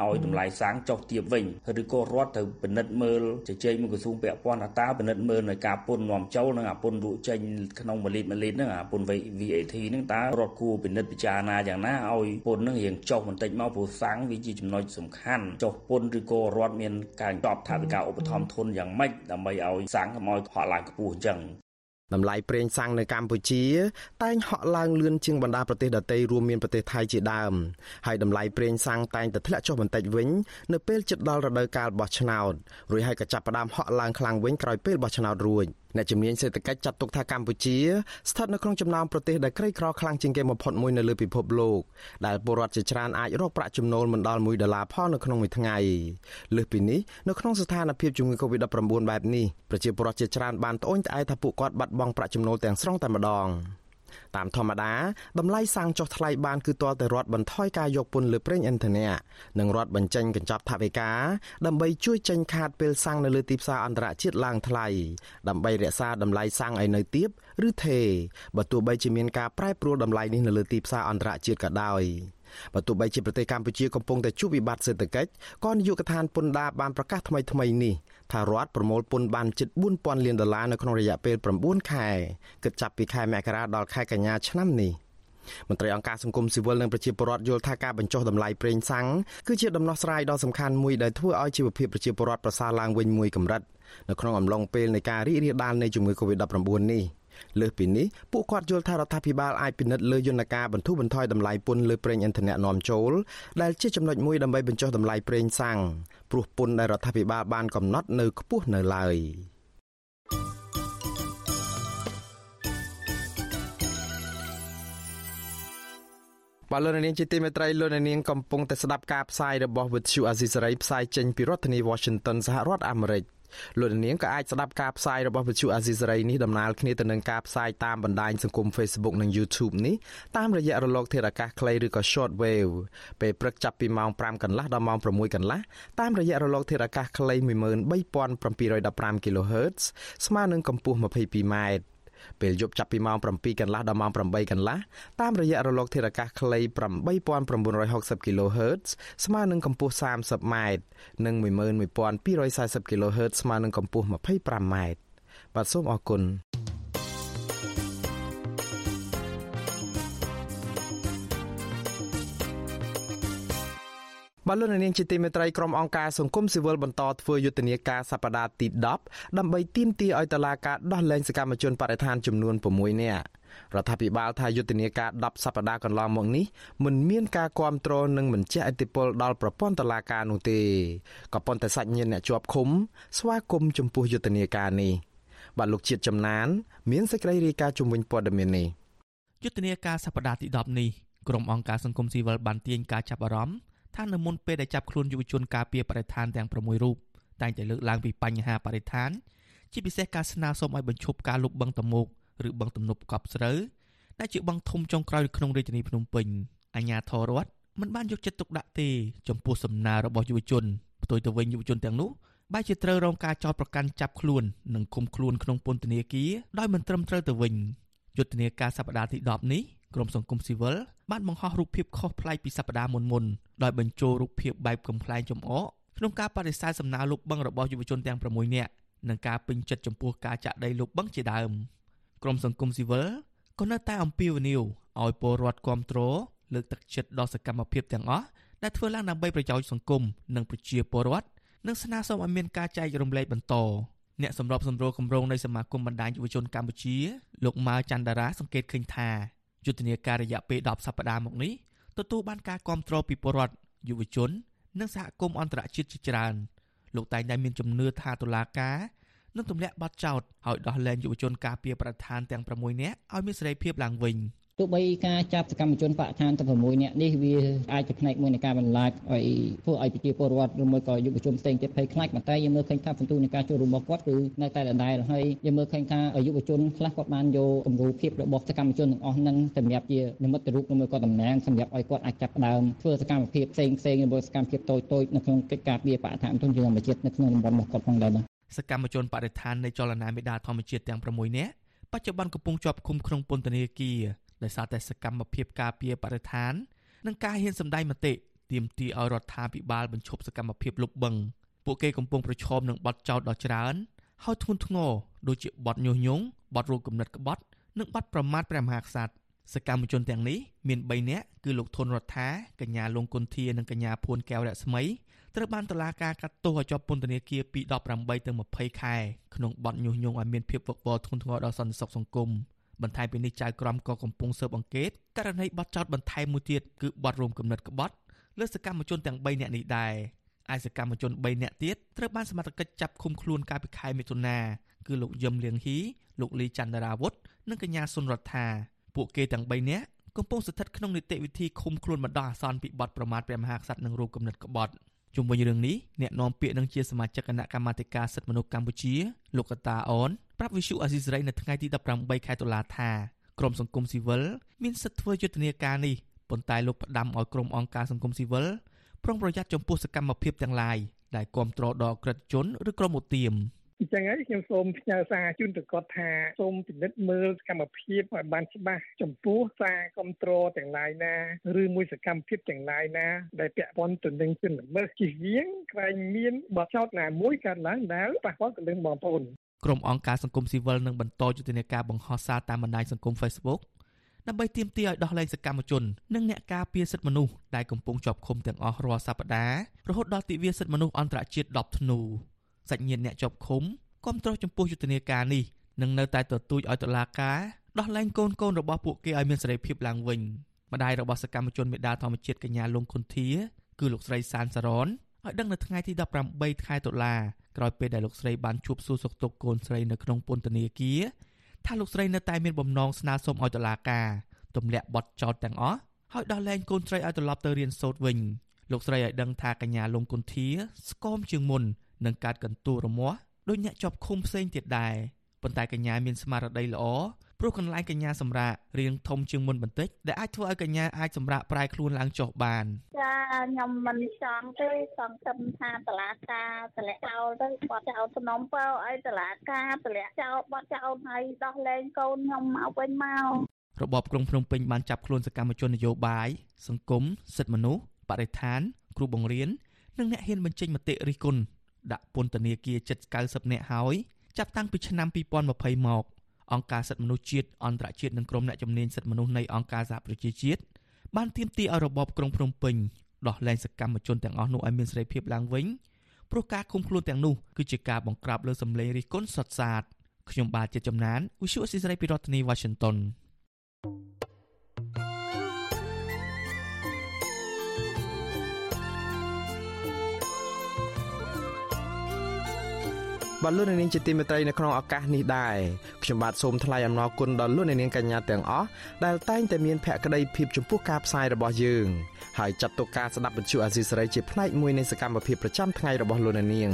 Speaker 9: ឲ្យតម្លៃសាំងចុះទាបវិញឬក៏រដ្ឋត្រូវពិនិត្យមើលជជែកមួយក្រសួងពាក់ព័ន្ធថាតើពិនិត្យមើលនៅការពន្ធនាំចូលនិងអាពន្ធលក់ចេញក្នុង1លីត្រ1លីត្រហ្នឹងអាពន្ធ VAT ហ្នឹងតើរដ្ឋគួរពិនិត្យពិចារណាយ៉ាងណាឲ្យពន្ធហ្នឹងរៀងចុះបន្តិចមកព្រោះសាំងវាជាចំណុចសំខាន់ចុះពន្ធឬក៏រដ្ឋមានការតបថាវិការឧបត្ថម្ភធនយ៉ាងម៉េចដើម្បីឲ្យសាំងកុំឲ្យហក់ឡើងខ្ពស់អញ្ចឹង
Speaker 1: តម្លៃប្រេងសាំងនៅកម្ពុជា តែងហក់ឡើងលឿនជាងបណ្ដាប្រទេសដទៃរួមមានប្រទេសថៃជាដើមហើយតម្លៃប្រេងសាំងតែងតែធ្លាក់ចុះបន្តិចវិញនៅពេលជិតដល់រដូវកាលបោះឆ្នោតរួចហើយក៏ចាប់ផ្ដើមហក់ឡើងខ្លាំងវិញក្រោយពេលបោះឆ្នោតរួច អ្នកជំនាញសេដ្ឋកិច្ចចាត់ទុកថាកម្ពុជាស្ថិតនៅក្នុងចំណោមប្រទេសដែលក្រីក្រខ្លាំងជាងគេបំផុតមួយនៅលើពិភពលោកដែលពលរដ្ឋជាច្រើនអាចរកប្រាក់ចំណូលមិនដល់1ដុល្លារផលនៅក្នុងមួយថ្ងៃលើសពីនេះនៅក្នុងស្ថានភាពជំងឺ Covid-19 បែបនេះប្រជាពលរដ្ឋជាច្រើនបានត្អូញត្អែថាពួកគាត់បាត់បង់ប្រាក់ចំណូលទាំងស្រុងតែម្ដង តាមធម្មតាតម្លៃសាំងចុះថ្លៃបានគឺទាល់តែរដ្ឋបន្ថយការយកពន្ធលើប្រេងឥន្ធនៈនិងរដ្ឋបញ្ចេញកញ្ចប់ថវិកាដើម្បីជួយចេញខាតពេលសាំងនៅលើទីផ្សារអន្តរជាតិឡើងថ្លៃដើម្បីរក្សាតម្លៃសាំងឲ្យនៅទាបឬថេរបើទោះបីជាមានការប្រែប្រួលតម្លៃនេះនៅលើទីផ្សារអន្តរជាតិក៏ដោយបើទោះបីជាប្រទេសកម្ពុជាកំពុងតែជួបវិបត្តិសេដ្ឋកិច្ចក៏នាយកដ្ឋានពន្ធដារបានប្រកាសថ្មីថ្មីនេះ ថារដ្ឋប្រមូលពន្ធបានជិត4000លានដុល្លារនៅក្នុងរយៈពេល9ខែគិតចាប់ពីខែមករាដល់ខែកញ្ញាឆ្នាំនេះមន្ត្រីអង្គការសង្គមស៊ីវិលនិងប្រជាពលរដ្ឋយល់ថាការបញ្ចុះតម្លៃប្រេងសាំងគឺជាដំណោះស្រាយដ៏សំខាន់មួយដែលធ្វើឲ្យជីវភាពប្រជាពលរដ្ឋប្រសើរឡើងវិញមួយកម្រិតនៅក្នុងអំឡុងពេលនៃការរីករាលដាលនៃជំងឺ Covid-19 នេះ លើសពីនេះពួកគាត់យល់ថារដ្ឋាភិបាលអាចពិនិត្យលើយន្តការបន្ធូរបន្ថយតម្លៃពន្ធលើប្រេងឥន្ធនៈនាំចូលដែលជាចំណុចមួយដើម្បីបញ្ចុះតម្លៃប្រេងសាំងព្រោះពន្ធដែលរដ្ឋាភិបាលបានកំណត់នៅខ្ពស់នៅឡើយបាទលោកនាងជាទីមេត្រីលោកនាងកំពុងតែស្ដាប់ការផ្សាយរបស់ Vuthu Azisery ផ្សាយចេញពីរដ្ឋធានី Washington សហរដ្ឋអាមេរិក លោកនាងក៏អាចស្ដាប់ការផ្សាយរបស់វិទ្យុអាស៊ីសេរីនេះដំណើរគ្នាទៅនឹងការផ្សាយតាមបណ្ដាញសង្គម Facebook និង YouTube នេះតាមរយៈរលកធាតុអាកាសខ្លីឬក៏ Short Wave ពេលព្រឹកចាប់ពីម៉ោង5កន្លះដល់ម៉ោង6កន្លះតាមរយៈរលកធាតុអាកាសខ្លី13715 kHz ស្មើនឹងកម្ពស់ 22m ពេលយប់ចាប់ពីម៉ោង7កន្លះដល់ម៉ោង8កន្លះតាមរយៈរលកធាតុអាកាសខ្លី8960 kHz ស្មើនឹងកម្ពស់ 30m និង11240 kHz ស្មើនឹងកម្ពស់ 25m បាទសូមអរគុណ បាទលោកនាងជាទីមេត្រីក្រុមអង្គការសង្គមស៊ីវិលបន្តធ្វើយុទ្ធនាការសប្តាហ៍ទី10ដើម្បីទាមទារឲ្យតុលាការដោះលែងសកម្មជនបដិឋានចំនួន6នាក់រដ្ឋាភិបាលថាយុទ្ធនាការ10សប្តាហ៍កន្លងមកនេះមិនមានការគ្រប់គ្រងនិងមិនជះឥទ្ធិពលដល់ប្រព័ន្ធតុលាការនោះទេក៏ប៉ុន្តែសាច់ញាតិអ្នកជាប់ឃុំស្វាគមន៍ចំពោះយុទ្ធនាការនេះបាទលោកជាតិចំណាន មានសេចក្តីរាយការណ៍ជំវិញព័ត៌មាននេះ
Speaker 10: យុទ្ធនាការសប្តាហ៍ទី10នេះក្រុមអង្គការសង្គមស៊ីវិលបានទាញការចាប់អារម្មណ៍ ថានៅមុនពេលដែលចាប់ខ្លួនយុវជនការពារបរិស្ថានទាំង6រូបតែងតែលើកឡើងពីបញ្ហាបរិស្ថាន ជាពិសេសការស្នើសុំឲ្យបញ្ឈប់ការលុបបង្កតមោកឬបឹងទំនប់កប់ស្រូវដែលជាបឹងធំចុងក្រោយក្នុងរាជធានីភ្នំពេញអាជ្ញាធររដ្ឋមិនបានយកចិត្តទុកដាក់ទេចំពោះសំណើរបស់យុវជនផ្ទុយទៅវិញយុវជនទាំងនោះបែរជាត្រូវរងការចោទប្រកាន់ចាប់ខ្លួននិងឃុំខ្លួនក្នុងពន្ធនាគារដោយមិនត្រឹមត្រូវទៅវិញយុទ្ធនាការសប្តាហ៍ទី10នេះក្រមសង្គមស៊ីវិល បានបង្ហោះរូបភាពខុសប្លែកពីសប្តាហ៍មុនមុនដោយបញ្ចូលរូបភាពបែបកំ pl ែងចំអកក្នុងការបដិសេធសំណើលុបបង្ករបស់យុវជនទាំង6នាក់និងការពេញចិត្តចំពោះការចាក់ដីលុបបង្កជាដើមក្រមសង្គមស៊ីវិលក៏នៅតែអំពាវនាវឲ្យពលរដ្ឋគ្រប់គ្រងលើកទឹកចិត្តដល់សកម្មភាពទាំងអស់ដែលធ្វើឡើងដើម្បីប្រយោជន៍សង្គមនិងប្រជាពលរដ្ឋនិងស្នើសុំឲ្យមានការចែករំលែកបន្តអ្នកសម្របសម្រួលគម្រោងនៃសមាគមបណ្ដាញយុវជនកម្ពុជាលោកម៉ៅច័ន្ទរាសង្កេតឃើញថា យុទ្ធនាការរយៈពេល10សប្តាហ៍មកនេះទទួលបានការគាំទ្រពីពលរដ្ឋយុវជន និងសហគមន៍អន្តរជាតិជាច្រើនលោកតែងតែមានជំនឿថាតុលាការនឹងទម្លាក់បទចោទឲ្យដោះលែងយុវជនការពារប្រធានទាំង6នាក់ឲ្យមានសេរីភាពឡើងវិញ។
Speaker 11: ទោះបីការចាប់សកម្មជនបកឋានទាំង6នាក់នេះវាអាចជាផ្នែកមួយនៃការបន្លាចឲ្យធ្វើឲ្យប្រជាពលរដ្ឋឬមួយក៏យុវជនផ្សេងទៀតភ័យខ្លាចប៉ុន្តែយើងមើលឃើញថាសន្ទុះនៃការចូលរួមរបស់គាត់គឺនៅតែដដែលហើយយើងមើលឃើញថាយុវជនខ្លះគាត់បានយកគំរូភាពរបស់សកម្មជនទាំងអស់ហ្នឹងសម្រាប់ជានិមិត្តរូបឬមួយក៏តំណាងសម្រាប់ឲ្យគាត់អាចចាប់ដើមធ្វើសកម្មភាពផ្សេងផ្សេងឬមួយសកម្មភាពតូចតូចនៅក្នុងកិច្ចការពារបកឋានទុនជាធម្មជាតិនៅក្នុងតំបន់របស់គាត់ផងដែរបាទ
Speaker 10: សកម្មជនបរិស្ថាននៃចលនាមេដាធម្មជាតិទាំង6នាក់បច្ចុប្បន្នកំពុងជាប់ឃុំក្នុងពន្ធនាគារ ដោយសារតែសកម្មភាពការពារបរិស្ថាន និងការហ៊ានសម្ដែងមតិទាមទារឲ្យរដ្ឋាភិបាលបញ្ឈប់សកម្មភាពលុបបង្កពួកគេកំពុងប្រឈមនឹងបទចោទដ៏ច្រើនហើយធ្ងន់ធ្ងរដូចជាបទញុះញង់បទរោគគំនិតក្បត់ និងបទប្រមាថព្រះមហាក្សត្រសកម្មជនទាំងនេះមាន3នាក់គឺលោកធុនរដ្ឋាកញ្ញាលងគុន្ធានិងកញ្ញាភួនកែវរស្មីត្រូវបានតុលាការកាត់ទោសឲ្យជាប់ពន្ធនាគារពី18ទៅ20ខែក្នុងបទញុះញង់ឲ្យមានភាពវឹកវរធ្ងន់ធ្ងរដល់សន្តិសុខសង្គម បន្ថែមពីនេះចៅក្រមក៏កំពុងស៊ើបអង្កេតករណីបទចោទបន្ថែមមួយទៀតគឺបទរួមគំនិតក្បត់លើសកម្មជនទាំង3នាក់នេះដែរឯសកម្មជន3នាក់ទៀតត្រូវបានសមត្ថកិច្ចចាប់ឃុំខ្លួនកាលពីខែមិថុនាគឺលោកយឹមលៀងហ៊ីលោកលីចន្ទរាវុធនិងកញ្ញាសុនរដ្ឋាពួកគេទាំង3នាក់កំពុងស្ថិតក្នុងនីតិវិធីឃុំខ្លួនបណ្ដោះអាសន្នពីបទប្រមាថព្រះមហាក្សត្រនិងរូបគំនិតក្បត់ ជុំវិញរឿងនេះអ្នកនាំពាក្យនឹងជាសមាជិកគណៈកម្មាធិការសិទ្ធិមនុស្សកម្ពុជាលោកកតាអនប្រាប់វិសុអាស៊ីសេរីនៅថ្ងៃទី18ខែតុលាថាក្រមសង្គមស៊ីវិលមានសិទ្ធិធ្វើយុទ្ធនាការនេះប៉ុន្តែលោកផ្ដាំឲ្យក្រមអង្គការសង្គមស៊ីវិលប្រុងប្រយ័ត្នចំពោះសកម្មភាពទាំងឡាយដែលគ្រប់គ្រងដល់ក្រិតជនឬក្រុមឧទាម
Speaker 5: អញ្ចឹងហើយខ្ញុំសូមផ្ញើសារជូនទៅគាត់ថាសូមពិនិត្យមើលសកម្មភាពឲ្យបានច្បាស់ចំពោះសារគ្រប់គ្រងទាំងឡាយណាឬមួយសកម្មភាពទាំងឡាយណាដែលពាក់ព័ន្ធទៅនឹងជនល្មើសជិះវៀងក្រែងមានបទចោទណាមួយកើតឡើងដែលប៉ះពាល់ទៅនឹងបងប្អូន
Speaker 10: ក្រុមអង្គការសង្គមស៊ីវិលនឹងបន្តយុទ្ធនាការបង្ហោះសារតាមបណ្ដាញសង្គម Facebook ដើម្បីទាមទារឲ្យដោះលែងសកម្មជននិងអ្នកការពារសិទ្ធិមនុស្សដែលកំពុងជាប់ឃុំទាំងអស់រាល់សប្តាហ៍រហូតដល់ទិវាសិទ្ធិមនុស្សអន្តរជាតិ10ធ្នូ សាច់ញាតិអ្នកជាប់ឃុំគ្រប់គ្រងចំពោះយុទ្ធនាការនេះនឹងនៅតែទទូចឲ្យតុលាការដោះលែងកូនកូនរបស់ពួកគេឲ្យមានសេរីភាពឡើងវិញម្ដាយរបស់សកម្មជនមេដាធម្មជាតិកញ្ញាលងខុនធាគឺលោកស្រីសានសារ៉នឲ្យដឹងនៅថ្ងៃទី18ខែតុលាក្រោយពេលដែលលោកស្រីបានជួបសួរសុខទុក្ខកូនស្រីនៅក្នុងពន្ធនាគារថាលោកស្រីនៅតែមានបំណងស្នើសុំឲ្យតុលាការទម្លាក់បទចោទទាំងអស់ហើយដោះលែងកូនស្រីឲ្យត្រឡប់ទៅរៀនសូត្រវិញលោកស្រីឲ្យដឹងថាកញ្ញាលងគុន្ធាស្គមជាងមុន នឹងកាត់កន្ទួលរមាស់ដោយអ្នកជាប់ឃុំផ្សេងទៀតដែរប៉ុន្តែកញ្ញាមានស្មារតីល្អព្រោះកន្លែងកញ្ញាសម្រាករៀងធំជាងមុនបន្តិចដែលអាចធ្វើឲ្យកញ្ញាអាចសម្រាកប្រែខ្លួនឡើងចុះបាន
Speaker 8: ចាខ្ញុំមិនចង់ទេសង្ឃឹមថាតឡាការតម្លាក់ចោលទៅគាត់ចោលសំណុំពើឲ្យតឡាការតម្លាក់ចោលបាត់ចោលហើយដោះលែងកូនខ្ញុំមកវិញមក
Speaker 10: របបក្រុងភ្នំពេញបានចាប់ខ្លួនសកម្មជននយោបាយសង្គមសិទ្ធិមនុស្សបរិស្ថាន គ្រូបង្រៀននិងអ្នកហ៊ានបញ្ចេញមតិរិះគន់ ដាក់ពន្ធនាគារជិត90នាក់ហើយចាប់តាំងពីឆ្នាំ2020មកអង្គការសិទ្ធិមនុស្សជាតិអន្តរជាតិនិងក្រុមអ្នកជំនាញសិទ្ធិមនុស្សនៃអង្គការសហប្រជាជាតិបានទាមទារឲ្យរបបក្រុងភ្នំពេញដោះលែងសកម្មជនទាំងអស់នោះឲ្យមានសេរីភាពឡើងវិញព្រោះការឃុំខ្លួនទាំងនោះគឺជាការបង្ក្រាបលើសម្លេងរិះគន់សុតសាតខ្ញុំបាទជាចំណាន Visual Assisray ពីរដ្ឋធានី Washington
Speaker 1: បាទលោកនាងជាទីមេត្រីនៅក្នុងឱកាសនេះដែរខ្ញុំបាទសូមថ្លែងអំណរគុណដល់លោកនាងកញ្ញាទាំងអស់ដែលតែងតែមានភក្ដីភាពចំពោះការផ្សាយរបស់យើងហើយចាត់ទុកការស្ដាប់វិទ្យុអាស៊ីសេរីជាផ្នែកមួយនៃសកម្មភាពប្រចាំថ្ងៃរបស់លោកនាង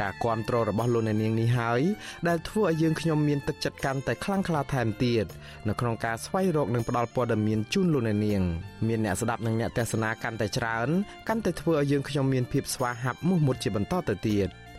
Speaker 1: ការគ្រប់គ្រងរបស់លោកអ្នកនាងនេះហើយដែលធ្វើឲ្យយើងខ្ញុំមានទឹកចិត្តកាន់តែខ្លាំងក្លាថែមទៀតនៅក្នុងការស្វែងរកនិងផ្តល់ព័ត៌មានជូនលោកអ្នកនាងមានអ្នកស្ដាប់និងអ្នកទស្សនាកាន់តែច្រើនកាន់តែធ្វើឲ្យយើងខ្ញុំមានភាពស្វាហាប់មោះមុតជាបន្តទៅទៀត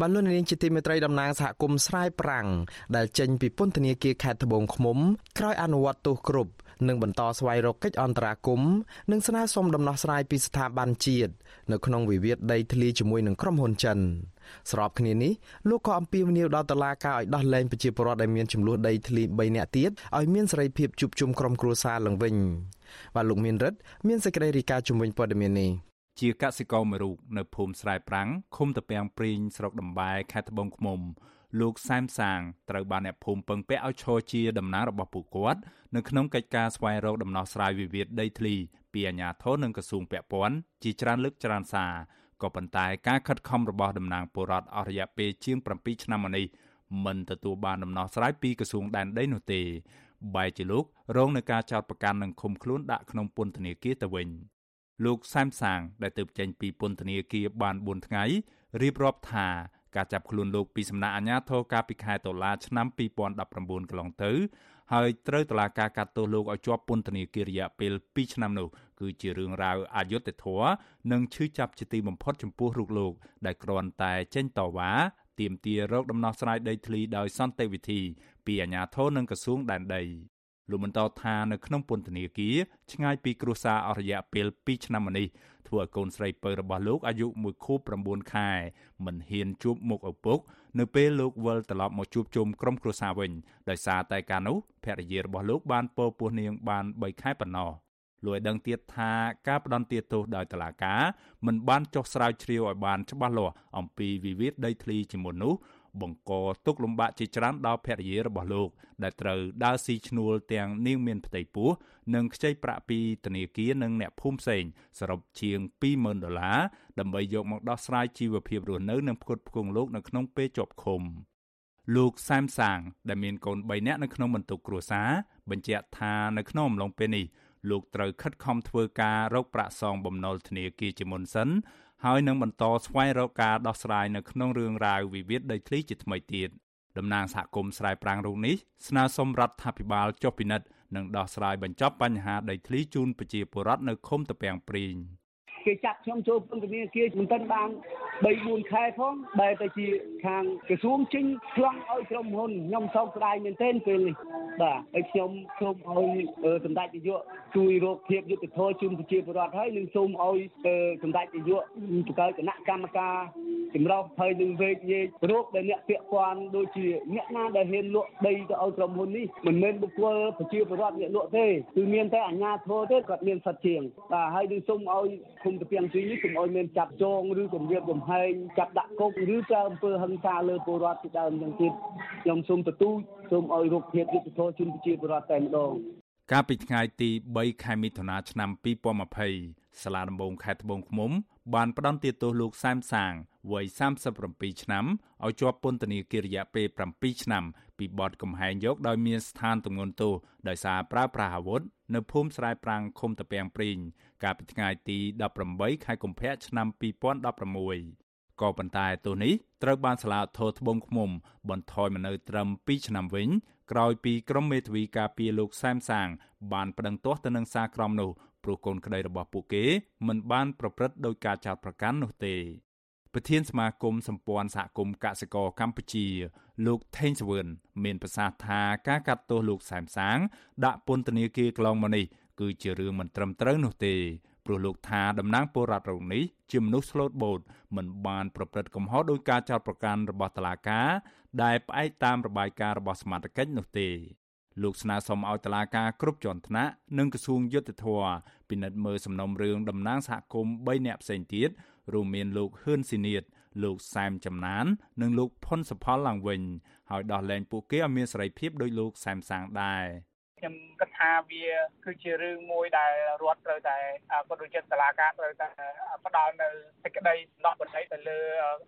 Speaker 1: បានលោកនាងជាទីមេត្រីតំណាងសហគមន៍ស្រែប្រាំងដែលចេញពីពន្ធនាគារខេត្តត្បូងឃ្មុំក្រោយអនុវត្តទោសគ្រប់និងបន្តស្វែងរកកិច្ចអន្តរាគមន៍និងស្នើសុំដំណោះស្រាយពីស្ថាប័នជាតិនៅក្នុងវិវាទដីធ្លីជាមួយនឹងក្រុមហ៊ុនចិនស្របគ្នានេះលោកក៏អំពាវនាវដល់តុលាការឲ្យដោះលែងប្រជាពលរដ្ឋដែលមានចំនួនដីធ្លី3នាក់ទៀតឲ្យមានសេរីភាពជួបជុំក្រុមគ្រួសារឡើងវិញបាទលោកមានរិទ្ធមានសេចក្តីរាយការណ៍ជំវិញព័ត៌មាននេះ
Speaker 12: ជាកសិករមួយរូបនៅភូមិស្រែប្រាំងឃុំតាពាំងព្រីងស្រុកដំបែខេត្តត្បូងឃ្មុំលោកសែមសាងត្រូវបានអ្នកភូមិពឹងពាក់ឲ្យឈរជាតំណាងរបស់ពួកគាត់នៅក្នុងកិច្ចការស្វែងរកដំណោះស្រាយវិវាទដីធ្លីពីអាជ្ញាធរនិងក្រសួងពាក់ព័ន្ធជាច្រើនលើកច្រើនសារក៏ប៉ុន្តែការខិតខំរបស់តំណាងពលរដ្ឋអស់រយៈពេលជាង7ឆ្នាំមកនេះមិនទទួលបានដំណោះស្រាយពីក្រសួងដែនដីនោះទេបែរជាលោករងនឹងការចោទប្រកាន់និងឃុំខ្លួនដាក់ក្នុងពន្ធនាគារទៅវិញ លោកសែមសាង ដែលទើបចេញពីពន្ធនាគារបាន4ថ្ងៃរៀបរាប់ថាការចាប់ខ្លួនលោកពីសំណាក់អាជ្ញាធរកាលពីខែតុលាឆ្នាំ2019កន្លងទៅហើយត្រូវតុលាការកាត់ទោសលោកឲ្យជាប់ពន្ធនាគាររយៈពេល2ឆ្នាំនោះគឺជារឿងរ៉ាវអយុត្តិធម៌និងឈឺចាប់ជាទីបំផុតចំពោះរូបលោក ដែលគ្រាន់តែចេញតវ៉ាទាមទាររកដំណោះស្រាយដីធ្លីដោយសន្តិវិធី ពីអាជ្ញាធរនិងក្រសួងដែនដី លោកបន្តថានៅក្នុងពន្ធនាគារឆ្ងាយពីគ្រួសារអស់រយៈពេល2ឆ្នាំមកនេះធ្វើឲ្យកូនស្រីពៅរបស់លោកអាយុ1ខួប9ខែមិនហ៊ានជួបមុខឪពុកនៅពេលលោកវិលត្រឡប់មកជួបជុំក្រុមគ្រួសារវិញដោយសារតែកាលនោះភរិយារបស់លោកបានពោពោះនាងបាន3ខែប៉ុណ្ណោះលោកឲ្យដឹងទៀតថាការផ្ដន់ទាទោសដោយតុលាការមិនបានចុះស្រាវជ្រាវឲ្យបានច្បាស់លាស់អំពីវិវាទដីធ្លីជាមុននោះ បង្កទុកលំបាកជាច្រើនដល់ភរិយារបស់លោក ដែលត្រូវដើរស៊ីឈ្នួលទាំងនាងមានផ្ទៃពោះនិងខ្ចីប្រាក់ពីធនាគារនិងអ្នកភូមិផ្សេងសរុបជាង20000ដុល្លារដើម្បីយកមកដោះស្រាយជីវភាពរស់នៅនិងផ្គត់ផ្គង់លោកនៅក្នុងពេលជាប់ឃុំលោកសែមសាង ដែលមានកូន3នាក់នៅក្នុងបន្ទុកគ្រួសារបញ្ជាក់ថានៅក្នុងអំឡុងពេលនេះលោកត្រូវខិតខំធ្វើការរកប្រាក់សងបំណុលធនាគារជាមុនសិន ហើយនឹងបន្តស្វែងរកការដោះស្រាយនៅក្នុងរឿងរ៉ាវវិវាទដីធ្លីជាថ្មីទៀតតំណាងសហគមន៍ស្រែប្រាំងរូបនេះស្នើសុំរដ្ឋាភិបាលចុះពិនិត្យនិងដោះស្រាយបញ្ចប់បញ្ហាដីធ្លីជូនប្រជាពលរដ្ឋនៅឃុំតាពាំងព្រីង។
Speaker 13: គេចាប់ខ្ញុំចូលពន្ធនាគារមិនទាន់បាន3 4ខែផងបែរទៅជាខាងក្រសួងចេញខ្លងឲ្យក្រុមហ៊ុនខ្ញុំសោកស្ដាយមែនទែនពេលនេះបាទហើយខ្ញុំសូមឲ្យសម្ដេចនាយកជួយរកភាពយុត្តិធម៌ជូនប្រជាពលរដ្ឋហើយនិងសូមឲ្យសម្ដេចនាយកបង្កើតគណៈកម្មការចម្រុះហើយនឹងវេកញែករោគដែលអ្នកពាក់ព័ន្ធដូចជាអ្នកណាដែលហ៊ានលក់ដីទៅឲ្យក្រុមហ៊ុននេះមិនមែនបុគ្គលប្រជាពលរដ្ឋអ្នកលក់ទេគឺមានតែអាជ្ញាធរទេគាត់មានសិទ្ធិជាងបាទហើយនឹងសូមឲ្យគុំតាពាំងទីនេះកុំឲ្យមានចាប់ចងឬគំរាមកំហែងចាប់ដាក់គុកឬប្រើអំពើហិង្សាលើពលរដ្ឋជាដើមយ៉ាងទៀតខ្ញុំសូមទទូចសូមឲ្យរកភាពយុត្តិធម៌ជូនប្រជាពលរដ្ឋតែម្ដង
Speaker 12: កាលពីថ្ងៃទី3ខែមិថុនាឆ្នាំ2020សាលាដំបងខេត្តត្បូងឃ្មុំ បានផ្តន្ទាទោសលោកសែមសាងវ័យ37ឆ្នាំឲ្យជាប់ពន្ធនាគាររយៈពេល7ឆ្នាំពីបទកំហែងយកដោយមានស្ថានទម្ងន់ទោសដោយសារប្រើប្រាស់អាវុធ នៅភូមិស្រែប្រាំងឃុំតាពាំងព្រីងកាលពីថ្ងៃទី18ខែកុម្ភៈឆ្នាំ2016ក៏ប៉ុន្តែទោសនេះត្រូវបានសាលាធរត្បូងឃ្មុំបន្ថយមកនៅត្រឹម2ឆ្នាំវិញក្រោយពីក្រុមមេធាវីការពារលោកសែមសាង បានប្តឹងទាស់ទៅនឹងសារក្រមនោះព្រោះកូនក្តីរបស់ពួកគេមិនបានប្រព្រឹត្តដោយការចោទប្រកាន់នោះទេ ប្រធានសមាគមសម្ព័ន្ធសហគមន៍កសិករកម្ពុជា លោកថេងសវឿនមានប្រសាសន៍ថាការកាត់ទោសលោកសែមសាង ដាក់ពន្ធនាគារកន្លងមកនេះគឺជារឿងមិនត្រឹមត្រូវនោះទេព្រោះលោកថាតំណាងពលរដ្ឋរូបនេះជាមនុស្សស្លូតបូតមិនបានប្រព្រឹត្តកំហុសដោយការចោទប្រកាន់របស់តុលាការដែលផ្អែកតាមរបាយការណ៍របស់សមាជិកនោះទេលោកស្នើសុំឲ្យតុលាការគ្រប់ជាន់ថ្នាក់និងក្រសួងយុតិធធពិនិត្យមើលសំណុំរឿងតំណាងសហគមន៍3នាក់ផ្សេងទៀត រួមមានលោកហ៊ឿនស៊ីនៀតលោកសែមចំណាន និងលោកផុនសុផលឡើងវិញហើយដោះលែងពួកគេឲ្យមានសេរីភាពដោយលោកសែមសាងដែរ
Speaker 14: ខ្ញុំគិតថាវាគឺជារឿងមួយដែលរដ្ឋត្រូវតែក៏ដូចជាតឡាការត្រូវតែផ្ដល់នៅសេចក្តីសំណក់បណ្ដៃទៅលើ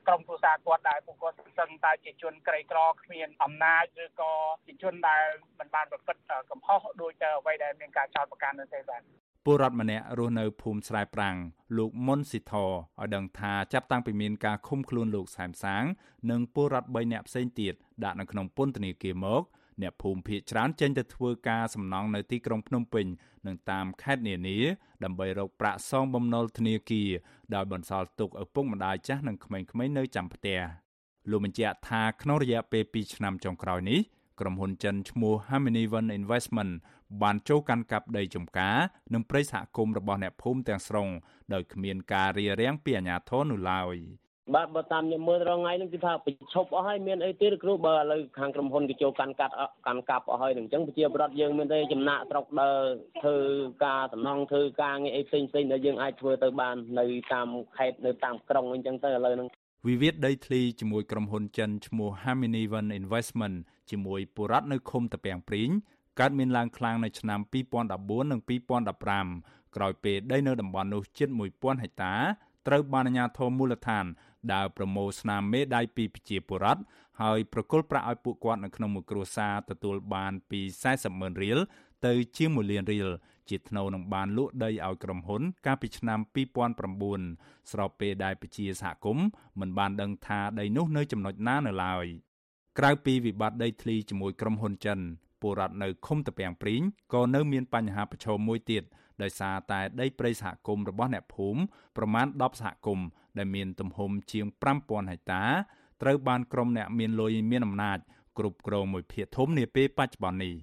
Speaker 14: ក្រុមគ្រួសារគាត់ដែលពួកគាត់សឹងតែជាជនក្រីក្រគ្មានអំណាចឬក៏ជាជនដែលមិនបានប្រព្រឹត្តកំហុសដោយតែអ្វីដែលមានការចោទប្រកាន់នោះទេបាទ
Speaker 12: ពលរដ្ឋម្នាក់រស់នៅភូមិស្រែប្រាំងលោកមុនស៊ីធឲ្យដឹងថាចាប់តាំងពីមានការឃុំខ្លួនលោកសែមសាង និងពលរដ្ឋ3នាក់ផ្សេងទៀតដាក់នៅក្នុងពន្ធនាគារមកអ្នកភូមិភៀកច្រើនចេញទៅធ្វើការសំណង់នៅទីក្រុងភ្នំពេញនិងតាមខេត្តនានាដើម្បីរកប្រាក់សងបំណុលធនាគារដោយបន្សល់ទុកឪពុកម្ដាយចាស់និងក្មេងៗនៅចាំផ្ទះលោកបញ្ជាក់ថាក្នុងរយៈពេល2ឆ្នាំចុងក្រោយនេះ ក្រុមហ៊ុនចិនឈ្មោះ Harmony One Investment បានចូលកាន់កាប់ដីចំការនិងព្រៃសហគមន៍របស់អ្នកភូមិទាំងស្រុងដោយគ្មានការរារាំងពីអាជ្ញាធរនោះឡើយ។
Speaker 15: បាទបើតាមខ្ញុំមើលរងថ្ងៃហ្នឹងគឺថាបញ្ឈប់អស់ហើយមានអីទៀតគ្រូបើឥឡូវខាងក្រុមហ៊ុនគេចូលកាន់កាត់កាន់កាប់អស់ហើយអញ្ចឹងប្រជាប្រដ្ឋយើងមានតែចំណាក់ស្រុកដើរធ្វើការតំណងធ្វើការងារអីផ្សេងផ្សេងដែលយើងអាចធ្វើទៅបាននៅតាមខេត្តនៅតាមក្រុងអញ្ចឹងទៅឥឡូវហ្នឹង
Speaker 12: វិវាទដីធ្លីជាមួយក្រុមហ៊ុនចិនឈ្មោះ Harmony One Investment ជាមួយបុរដ្ឋនៅឃុំតាពាំងព្រីងកើតមានឡើងខ្លាំងនៅឆ្នាំ2014និង2015ក្រោយពេលដីនៅតំបន់នោះជិត1000ហិកតាត្រូវបានអាជ្ញាធរមូលដ្ឋានដើរប្រមូលស្នាមមេដៃពីប្រជាពលរដ្ឋហើយប្រគល់ប្រាក់ឲ្យពួកគាត់នៅក្នុងមួយគ្រួសារទទួលបានពី40ម៉ឺនរៀលទៅជាង1លានរៀល ជាថ្នូវនឹងបានលក់ដីឲ្យក្រុមហ៊ុន កាលពីឆ្នាំ2009ស្របពេលដែលប្រជាសហគមន៍មិនបានដឹងថាដីនោះនៅចំណុចណានៅឡើយក្រៅពីវិបត្តិដីធ្លីជាមួយក្រុមហ៊ុនចិនពលរដ្ឋនៅឃុំតាពាំងព្រីងក៏នៅមានបញ្ហាប្រឈមមួយទៀតដោយសារតែដីព្រៃសហគមន៍របស់អ្នកភូមិប្រមាណ10សហគមន៍ដែលមានទំហំជាង5000ហិកតាត្រូវបានក្រុមអ្នកមានលុយមានអំណាចគ្រប់គ្រងមួយភាគធំនាពេលបច្ចុប្បន្ននេះ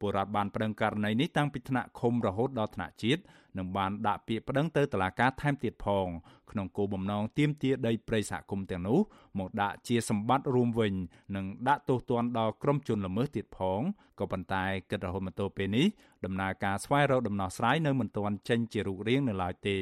Speaker 12: ពលរដ្ឋបានប្តឹងករណីនេះតាំងពីថ្នាក់ឃុំរហូតដល់ថ្នាក់ជាតិនិងបានដាក់ពាក្យប្តឹងទៅតុលាការថែមទៀតផងក្នុងគោលបំណងទាមទារដីព្រៃសហគមន៍ទាំងនោះមកដាក់ជាសម្បត្តិរួមវិញនិងដាក់ទោសទណ្ឌដល់ក្រុមជនល្មើសទៀតផងក៏ប៉ុន្តែគិតរហូតមកទល់ពេលនេះដំណើរការស្វែងរកដំណោះស្រាយនៅមិនទាន់ចេញជារូបរាងនៅឡើយទេ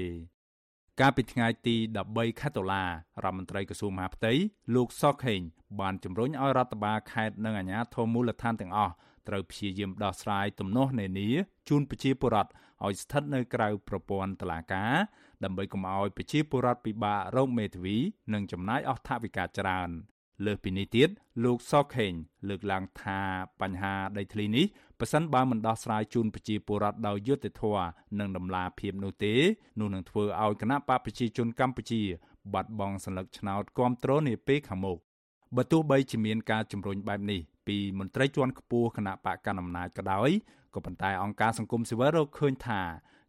Speaker 12: កាលពីថ្ងៃទី13ខែតុលារដ្ឋមន្ត្រីក្រសួងមហាផ្ទៃលោកសុកខេងបានជំរុញឲ្យរដ្ឋបាលខេត្តនិងអាជ្ញាធរមូលដ្ឋានទាំងអស់ ត្រូវព្យាយាមដោះស្រាយទំនាស់នានាជូនប្រជាពលរដ្ឋឲ្យស្ថិតនៅក្រៅប្រព័ន្ធតុលាការដើម្បីកុំឲ្យប្រជាពលរដ្ឋពិបាករងមេធាវីនិងចំណាយអស់ថវិកាច្រើនលើសពីនេះទៀតលោកសខេងលើកឡើងថាបញ្ហាដីធ្លីនេះប៉ះសិនបើមិនដោះស្រាយជូនប្រជាពលរដ្ឋដោយយុត្តិធម៌និងដំណាភាពនោះទេនោះនឹងធ្វើឲ្យគណៈបកប្រជាជនកម្ពុជាបាត់បង់សន្លឹកឆ្នោតគ្រប់គ្រងនាពេលខាងមុខបើទោះបីជាមានការជំរុញបែបនេះ ពីមន្ត្រីជាន់ខ្ពស់គណៈបកកណ្ដាលអំណាចក៏ដោយក៏ប៉ុន្តែអង្គការសង្គមស៊ីវិលរកឃើញថា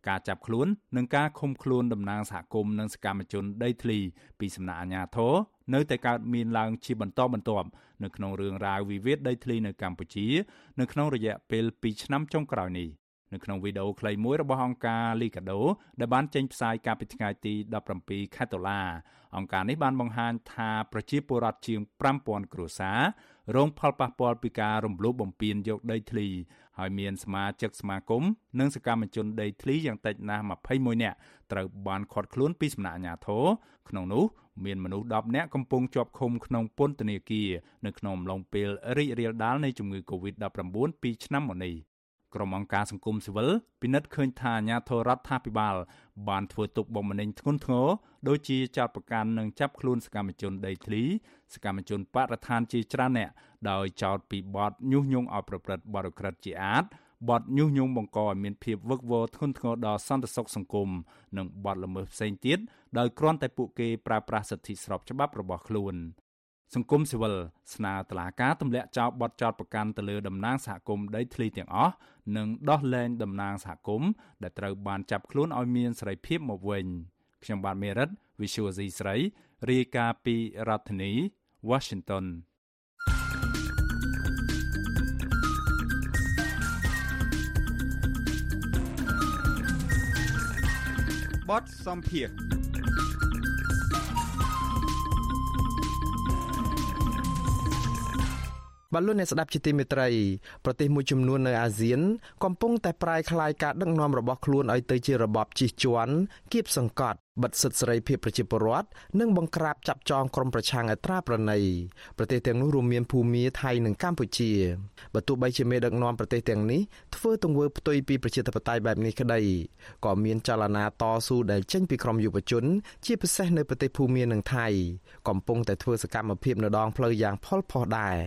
Speaker 12: ការចាប់ខ្លួននិងការឃុំខ្លួនតំណាងសហគមន៍និងសកម្មជនដីធ្លីពីសំណាក់អាជ្ញាធរនៅតែកើតមានឡើងជាបន្តបន្ទាប់នៅក្នុងរឿងរ៉ាវវិវាទដីធ្លីនៅកម្ពុជា នៅក្នុងរយៈពេល2ឆ្នាំចុងក្រោយនេះនៅក្នុងវីដេអូខ្លីមួយរបស់អង្គការ Liga do ដែលបានចេញផ្សាយកាលពីថ្ងៃទី17ខែតុលាអង្គការនេះបានបង្ហាញថាប្រជាពលរដ្ឋជាង5000គ្រួសារ រងផលប៉ះពាល់ពីការរំលោភបំពានយកដីធ្លីហើយមានសមាជិកសមាគមនិងសកម្មជនដីធ្លីយ៉ាងតិចណាស់21នាក់ត្រូវបានឃាត់ខ្លួនពីសំណាក់អាជ្ញាធរក្នុងនោះមានមនុស្ស10នាក់កំពុងជាប់ឃុំក្នុងពន្ធនាគារនៅក្នុងអំឡុងពេលរីករាលដាលនៃជំងឺ Covid-19 ពីឆ្នាំមកនេះ ក្រុមអង្គការសង្គមស៊ីវិលពិនិត្យឃើញថាអាញាធរដ្ឋាភិបាល បានធ្វើទុកបុកម្នេញធ្ងន់ធ្ងរដូចជាចាប់ប្រកាន់និងចាប់ខ្លួនសកម្មជនដីធ្លីសកម្មជនបរិស្ថានជាច្រើនអ្នកដោយចោទពីបទញុះញង់ឲ្យប្រព្រឹត្តបទក្រិតជាអាតបទញុះញង់បង្កឲ្យមានភាពវឹកវរធ្ងន់ធ្ងរដល់សន្តិសុខសង្គមនិងបទល្មើសផ្សេងទៀតដោយគ្រាន់តែពួកគេប្រើប្រាស់សិទ្ធិស្របច្បាប់របស់ខ្លួន សង្គមស៊ីវិលស្នើតុលាការទម្លាក់ចោលបទចោទប្រកាន់ទៅលើតំណាងសហគមន៍ដីធ្លីទាំងអស់និងដោះលែងតំណាងសហគមន៍ដែលត្រូវបានចាប់ខ្លួនឲ្យមានសេរីភាពមកវិញខ្ញុំបាទមេរិត Visual C ស្រីរាយការណ៍ពីរដ្ឋធានី Washington
Speaker 16: បទសំភារ
Speaker 1: បលូនអ្នកស្ដាប់ជាទីមេត្រីប្រទេសមួយចំនួននៅអាស៊ាន កំពុងតែប្រែក្លាយការដឹកនាំរបស់ខ្លួនឲ្យទៅជារបបជិះជាន់គៀបសង្កត់បិទសិទ្ធិសេរីភាពប្រជាពលរដ្ឋនិងបង្ក្រាបចាប់ចងក្រុមប្រឆាំងអត្រាប្រណីប្រទេសទាំងនោះរួមមានភូមាថៃនិងកម្ពុជាបើទោះបីជាមេដឹកនាំប្រទេសទាំងនេះធ្វើទង្វើផ្ទុយពីប្រជាធិបតេយ្យបែបនេះក្តីក៏មានចលនាតស៊ូដែលចេញពីក្រុមយុវជន ជាពិសេសនៅប្រទេសភូមានិងថៃកំពុងតែធ្វើសកម្មភាពនៅដងផ្លូវយ៉ាងផលផុសដែរ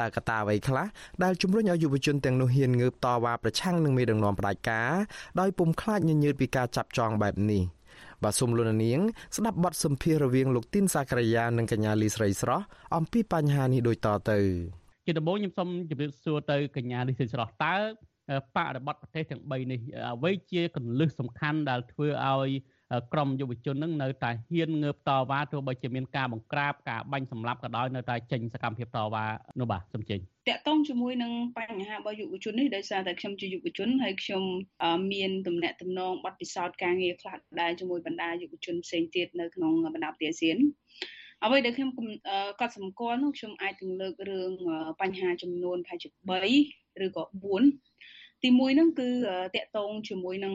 Speaker 1: តើកត្តាអ្វីខ្លះដែលជំរុញឲ្យយុវជនទាំងនោះហ៊ានងើបតវ៉ាប្រឆាំងនឹងមេដឹកនាំផ្ដាច់ការដោយពុំខ្លាចញញើតពីការចាប់ចងបែបនេះបាទសូមលោកនាងស្ដាប់បទសម្ភាសន៍រវាងលោកទីនសាករាយានិងកញ្ញាលីស្រីស្រស់អំពីបញ្ហានេះដូចតទៅ
Speaker 2: ជាដំបូងខ្ញុំសូមជម្រាបសួរទៅកញ្ញាលីស្រីស្រស់តើបរិបត្តិប្រទេសទាំង3នេះអ្វីជាកលឹះសំខាន់ដែលធ្វើឲ្យ ក្រមយុវជននឹងនៅតែហ៊ានងើបតវ៉ាទោះបីជាមានការបង្ក្រាបការបាញ់សម្លាប់ក៏ដោយនៅតែចេញសកម្មភាពតវ៉ានោះបាទសំចេញ
Speaker 17: តកតងជាមួយនឹងបញ្ហារបស់យុវជននេះដោយសារតែខ្ញុំជាយុវជនហើយខ្ញុំមានទំនាក់ទំនងបទពិសោធន៍ការងារខ្លះដែរជាមួយបណ្ដាយុវជនផ្សេងទៀតនៅក្នុងបណ្ដាប្រទេសអាស៊ានអ្វីដែលខ្ញុំកត់សម្គាល់នោះខ្ញុំអាចនឹងលើករឿងបញ្ហាចំនួនប្រហែលជា3ឬក៏4 ទីមួយហ្នឹងគឺតកតងជាមួយនឹង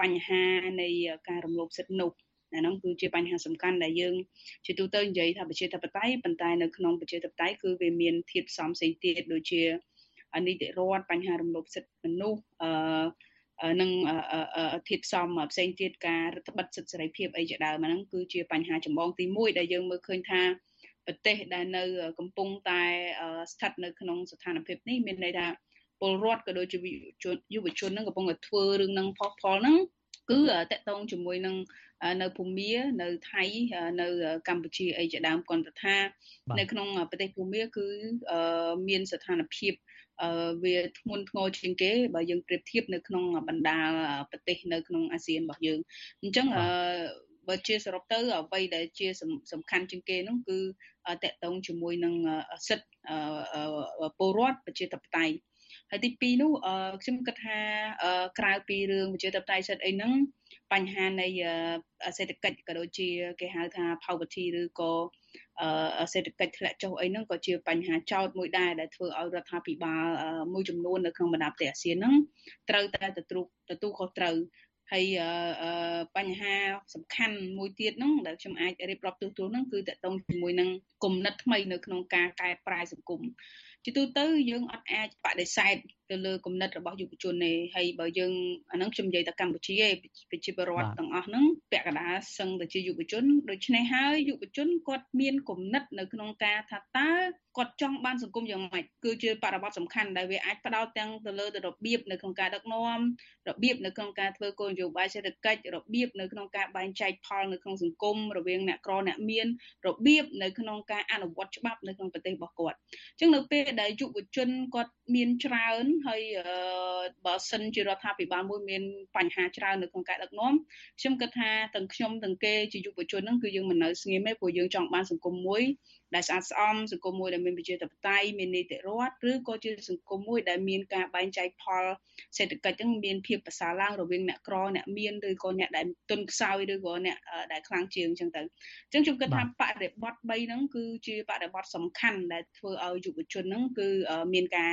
Speaker 17: បញ្ហានៃការរំលោភសិទ្ធិនោះអាហ្នឹងគឺជាបញ្ហាសំខាន់ដែលយើងជាទូទៅនិយាយថាប្រជាធិបតេយ្យប៉ុន្តែនៅក្នុងប្រជាធិបតេយ្យគឺវាមានធាតុផ្សំផ្សេងទៀតដូចជានីតិរដ្ឋបញ្ហារំលោភសិទ្ធិមនុស្សអឺនឹងធាតផ្សំផ្សេងទៀតការរដ្ឋបិទសិទ្ធិសេរីភាពអីជាដើមហ្នឹងគឺជាបញ្ហាចម្បងទី1ដែលយើងមើលឃើញថាប្រទេសដែលនៅកំពុងតែស្ថិតនៅក្នុងស្ថានភាពនេះមានន័យថា ពលរដ្ឋក៏ដូចជាយុវជនហ្នឹងកំពុងតែធ្វើរឿងហ្នឹងផុសផុលហ្នឹងគឺតកតងជាមួយនឹងនៅភូមានៅថៃនៅកម្ពុជាអីជាដើមគាត់ថានៅក្នុងប្រទេសភូមាគឺមានស្ថានភាពវាធ្ងន់ធ្ងរជាងគេបើយើងប្រៀបធៀបនៅក្នុងបណ្ដាប្រទេសនៅក្នុងអាស៊ានរបស់យើងអញ្ចឹងបើជាសរុបទៅអ្វីដែលជាសំខាន់ជាងគេនោះគឺតកតងជាមួយនឹងសិទ្ធិពលរដ្ឋប្រជាធិបតេយ្យ ហើយទី2នោះខ្ញុំគិតថាក្រៅពីរឿងវិជាតបតៃសិទ្ធអីហ្នឹងបញ្ហានៃសេដ្ឋកិច្ចក៏ដូចជាគេហៅថា poverty ឬក៏សេដ្ឋកិច្ចធ្លាក់ចុះអីហ្នឹងក៏ជាបញ្ហាចោតមួយដែរដែលធ្វើឲ្យរដ្ឋាភិបាលមួយចំនួននៅក្នុងបណ្ដាប្រទេសអាស៊ានហ្នឹងត្រូវតែទទួលទទួលខុសត្រូវហើយបញ្ហាសំខាន់មួយទៀតហ្នឹងដែលខ្ញុំអាចរៀបរាប់ទូទៅហ្នឹងគឺតកតងជាមួយនឹងគំនិតថ្មីនៅក្នុងការកែប្រែសង្គម ជាទូទៅយើងអត់អាចបដិសេធទៅលើគំនិតរបស់យុវជនទេហើយបើយើងអាហ្នឹងខ្ញុំនិយាយតែកម្ពុជាឯងប្រជាពលរដ្ឋទាំងអស់ហ្នឹងពាក់កណ្ដាលសឹងតែជាយុវជនដូច្នេះហើយយុវជនគាត់មានគំនិតនៅក្នុងការថាតើគាត់ចង់បានសង្គមយ៉ាងម៉េចគឺជាបរិបទសំខាន់ដែលវាអាចផ្ដោតទាំងទៅលើរបៀបនៅក្នុងការដឹកនាំរបៀបនៅក្នុងការធ្វើគោលនយោបាយសេដ្ឋកិច្ចរបៀបនៅក្នុងការបែងចែកផលនៅក្នុងសង្គមរវាងអ្នកក្រអ្នកមានរបៀបនៅក្នុងការអនុវត្តច្បាប់នៅក្នុងប្រទេសរបស់គាត់អញ្ចឹងនៅពេលដែលយុវជនគាត់មានច្រើនហើយបើសិនជារដ្ឋាភិបាលមួយមានបញ្ហាច្រើននៅក្នុងការដឹកនាំខ្ញុំគិតថាទាំងខ្ញុំទាំងគេជាយុវជនហ្នឹងគឺយើងមិននៅស្ងៀមទេព្រោះយើងចង់បានសង្គមមួយ ដែលស្អាតស្អំសង្គមមួយដែលមានប្រជាធិបតេយ្យមាននីតិរដ្ឋឬក៏ជាសង្គមមួយដែលមានការបែងចែកផលសេដ្ឋកិច្ចហ្នឹងមានភាពប្រសើរឡើងរវាងអ្នកក្រអ្នកមានឬក៏អ្នកដែលទុនខ្សោយឬក៏អ្នកដែលខ្លាំងជាងអញ្ចឹងទៅអញ្ចឹងខ្ញុំគិតថាបរិបទ3ហ្នឹងគឺជាបរិបទសំខាន់ដែលធ្វើឲ្យយុវជនហ្នឹងគឺមានការ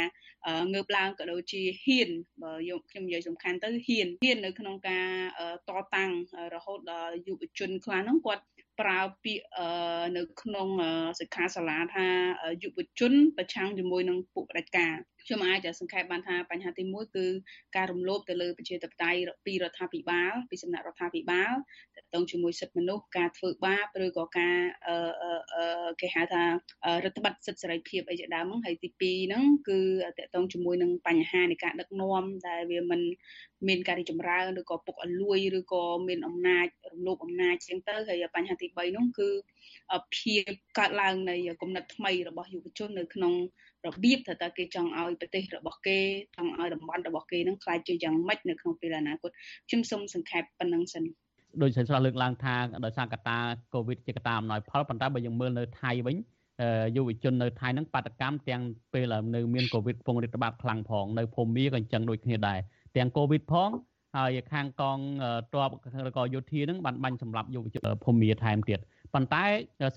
Speaker 17: ងើបឡើងក៏ដូចជាហ៊ានបើយកខ្ញុំនិយាយសំខាន់ទៅហ៊ានហ៊ាននៅក្នុងការតតាំងរហូតដល់យុវជនខ្លះហ្នឹងគាត់ ប្រើពាក្យនៅក្នុងសិក្ខាសាលាថាយុវជនប្រឆាំងជាមួយនឹងពួកផ្ដាច់ការខ្ញុំអាចសង្ខេបបានថាបញ្ហាទី1គឺការរំលោភទៅលើប្រជាធិបតេយ្យពីរដ្ឋាភិបាលពីសំណាក់រដ្ឋាភិបាលតទៅជាមួយសិទ្ធិមនុស្សការធ្វើបាបឬក៏ការគេហៅថារដ្ឋបတ်សិទ្ធិសេរីភាពអីជាដើមហ្នឹងហើយទី2ហ្នឹងគឺតទៅជាមួយនឹងបញ្ហានៃការដឹកនាំដែលវាមិនមានការរីចម្រើនឬក៏ពុកអលួយឬក៏មានអំណាចរំលោភអំណាចជាងទៅហើយបញ្ហាទី3នោះគឺភាពកើតឡើងនៃគំនិតថ្មីរបស់យុវជននៅក្នុង របៀបថាតើគេចង់ឲ្យប្រទេសរបស់គេចង់ឲ្យតំបន់របស់គេនឹងខ្លាយជាយ៉ាងម៉េចនៅក្នុងពេលអនាគតខ្ញុំសូមសង្ខេបប៉ុណ្្នឹងសិន
Speaker 2: ដោយសិនស្រស់លើកឡើងថាដោយសារកត្តាកូវីដជាកត្តាអំណោយផលប៉ុន្តែបើយើងមើលនៅថៃវិញយុវជននៅថៃហ្នឹងបាតកម្មទាំងពេលនៅមានកូវីដពងរាតត្បាតខ្លាំងផងនៅភូមិមាក៏អញ្ចឹងដូចគ្នាដែរទាំងកូវីដផងហើយខាងកងទ័ពឬក៏យោធានឹងបានបាញ់សម្លាប់យុវជនភូមិមាថែមទៀត ប៉ុន្តែ